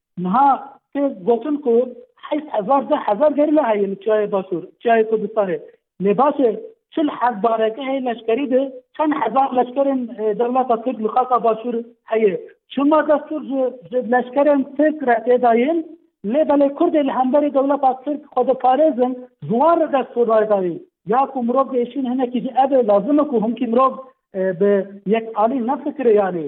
مها تێ گۆتن کو حەیف هەزار دە هەزار گەریلا هەیە لە چیای باشوور چیای کوردستانێ لێ باشێ چل حەز بارەکە هەیە لەشکری دێ چەند هەزار لەشکرن دەوڵەتە تورک لە خاکا باشوور هەیە چما دەستور لەشکرن ترک را تێداین لێ بەلێ کوردێ لە هەمبەری دەوڵەتە ترک خۆ دەپارێزن زوان لە دەستور رایداین یاکو مرۆڤ دێشین هەنێکی ئەبێ لازمە کو هەمکی مرۆڤ بە یەک ئالی نەفکرێ یانێ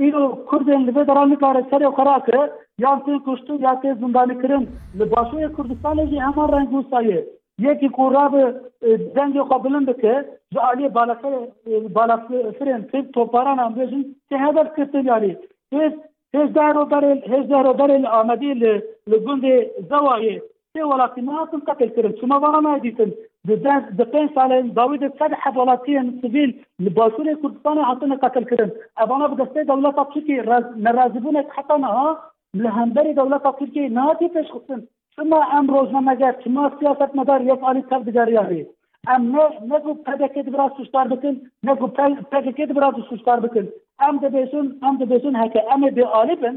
ئیرۆ کوردێن لڤێ دەڕا نکارێ سەرێ و خەرا ک یان تێ کوشتن یا تێ زندانی کرن لە باشووێ کوردستانێ ژی هەمان رەنگ و سایێ یێ ک کوو راب دەنگێ خوە بلند بکێ ژە ئالیێ بالافرێن ک تۆپباران ئامبێژن ک هەدەف کرتن یاری هێز هێز دارۆ بەرێ هێز دارۆ بەرێ لە ئامەدی لە گوندێ زەوایێ سێ وەڵاتی نەهاتن قەتل کرن چما وەڵا نادیتن دە دە پێنج سالە باوی دە سەد حەب وەڵاتیەن سڤیل لە باشوری کوردستانە هاتنە قەتل کرن ئەڤانە بە دەستەی دەوڵەتا تورکی ڕاز نەڕازی بونە حەتا نەها لە هەمبەری دەوڵەتا تورکی ناتی پێش خستن چما ئەم ڕۆژنامەگەر چما سیاسەت مەدار یەک ئالی تەڤ دگەریاێ ئەم نە نەگو پەدەکێ دبرا سوشتار بکن نەگو پەل پەکەکێ دبرا سوشتار بکن ئەم دەبێژن ئەم دەبێژن هەکە ئەمێ بێ ئالی بن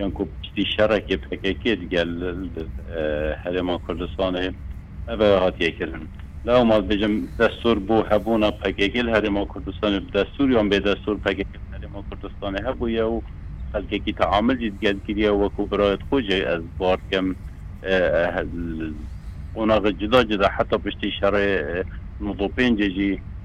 یان کو پشتی شەڕەکی پەکەکێت گەل هەرێما کوردستانێ ئەڤە هاتیە کرن. لە ئەوماز بێژم دەستور بو هەبونا پەکەکێ لە هەرێما کوردستانێ ب دەستور یان بێ دەستور پەکەکێ لە هەرێما کوردستانێ هەبویە و خەلکەکی تەعامل جی گەل کریە وە کو برایەت خو جی ئەز بار کەم ە قوناغ جدا جدا حەتا پشتی شەڕێ نۆد و پێنج جی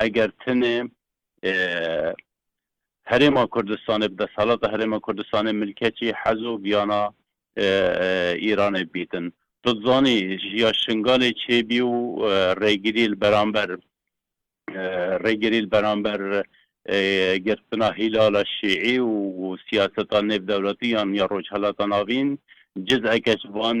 ئەگەر تنێ هەرێما کوردستانێ دەسەڵاتە هەرێمە کوردستانێ ملکەچی حەز و گیانا ئیرانێ بیتن دزانی ژیا شنگالێ چێبی و ڕێگریل بەرامبەر ڕێگریل بەرامبەر گرتنا هیلالە شیعی و سیاستان نێف دەولەتیان یا ڕۆژهەلاتە ناوین جز ئەکەش وان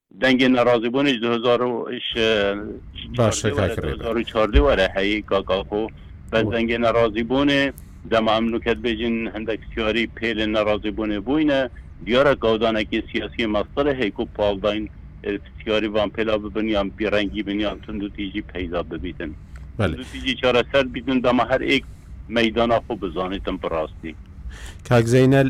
دەنگێ ناڕازیبوونیش دوو هەزار و باشە کاک رێبەر دوو هەزار و چواردە وەرە هەی کاک ئاپۆ بەس دەنگێ ناڕازیبوونێ دەما ئەمنووکەت بێجین هەندەک سیاری پێلێ ناڕازیبوونێ بووینە دیارە گاودانەکی سیاسی مەستەرە هەی کو پاڵداین سیاری ڤان پێلا ببن یان بیڕەنگی بن یان توندوتیژی پەیدا ببیتن توندوتیژی چارەسەر بیتن دەما هەر ئێک مەیدانا خۆ بزانیتن بڕاستی. کاک زەینەل.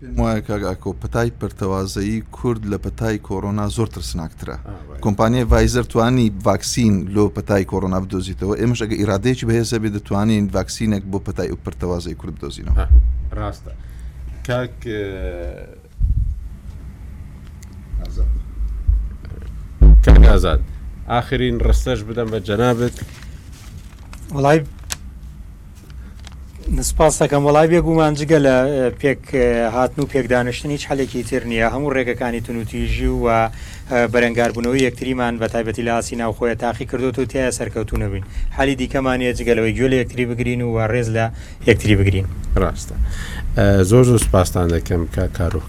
پێم وایە کاک ئاکۆ پەتای پەرتەوازەیی کورد لە پەتای کۆرۆنا زۆر ترسناکترە کۆمپانیای ڤایزەر توانی ڤاکسین لۆ پەتای کۆرۆنا بدۆزیتەوە ئێمەش ئەگە ئیرادەیەکی بەهێزە بێ دەتوانین ڤاکسینێک بۆ پەتای و پرتەوازەی کورد بدۆزینەوە ڕاستە کاک کاکزاد ئاخرین ڕستەش بدەم بە جەنابێت وڵی سپاست دەکەم، وەڵای بێ گوومان جگە لە پێک هاتن و پێک دانیشتن هیچ حەلێکی تر نییە، هەموو ڕێگەکانی تونوتیژی و بەرەنگار بوونەوەی یەکتریمان بە تایبەتی لە ئاستی ناوخۆیە تاقی کردۆتە و تیایە سەرکەوتوو نەبووین، حەلی دیکەمان نییە جگە لەوەی گوێ لە یەکتری بگرین و ڕێز لە یەکتری بگرین. ڕاستە. زۆر زۆر سپاستان دەکەم کاک کاروخ.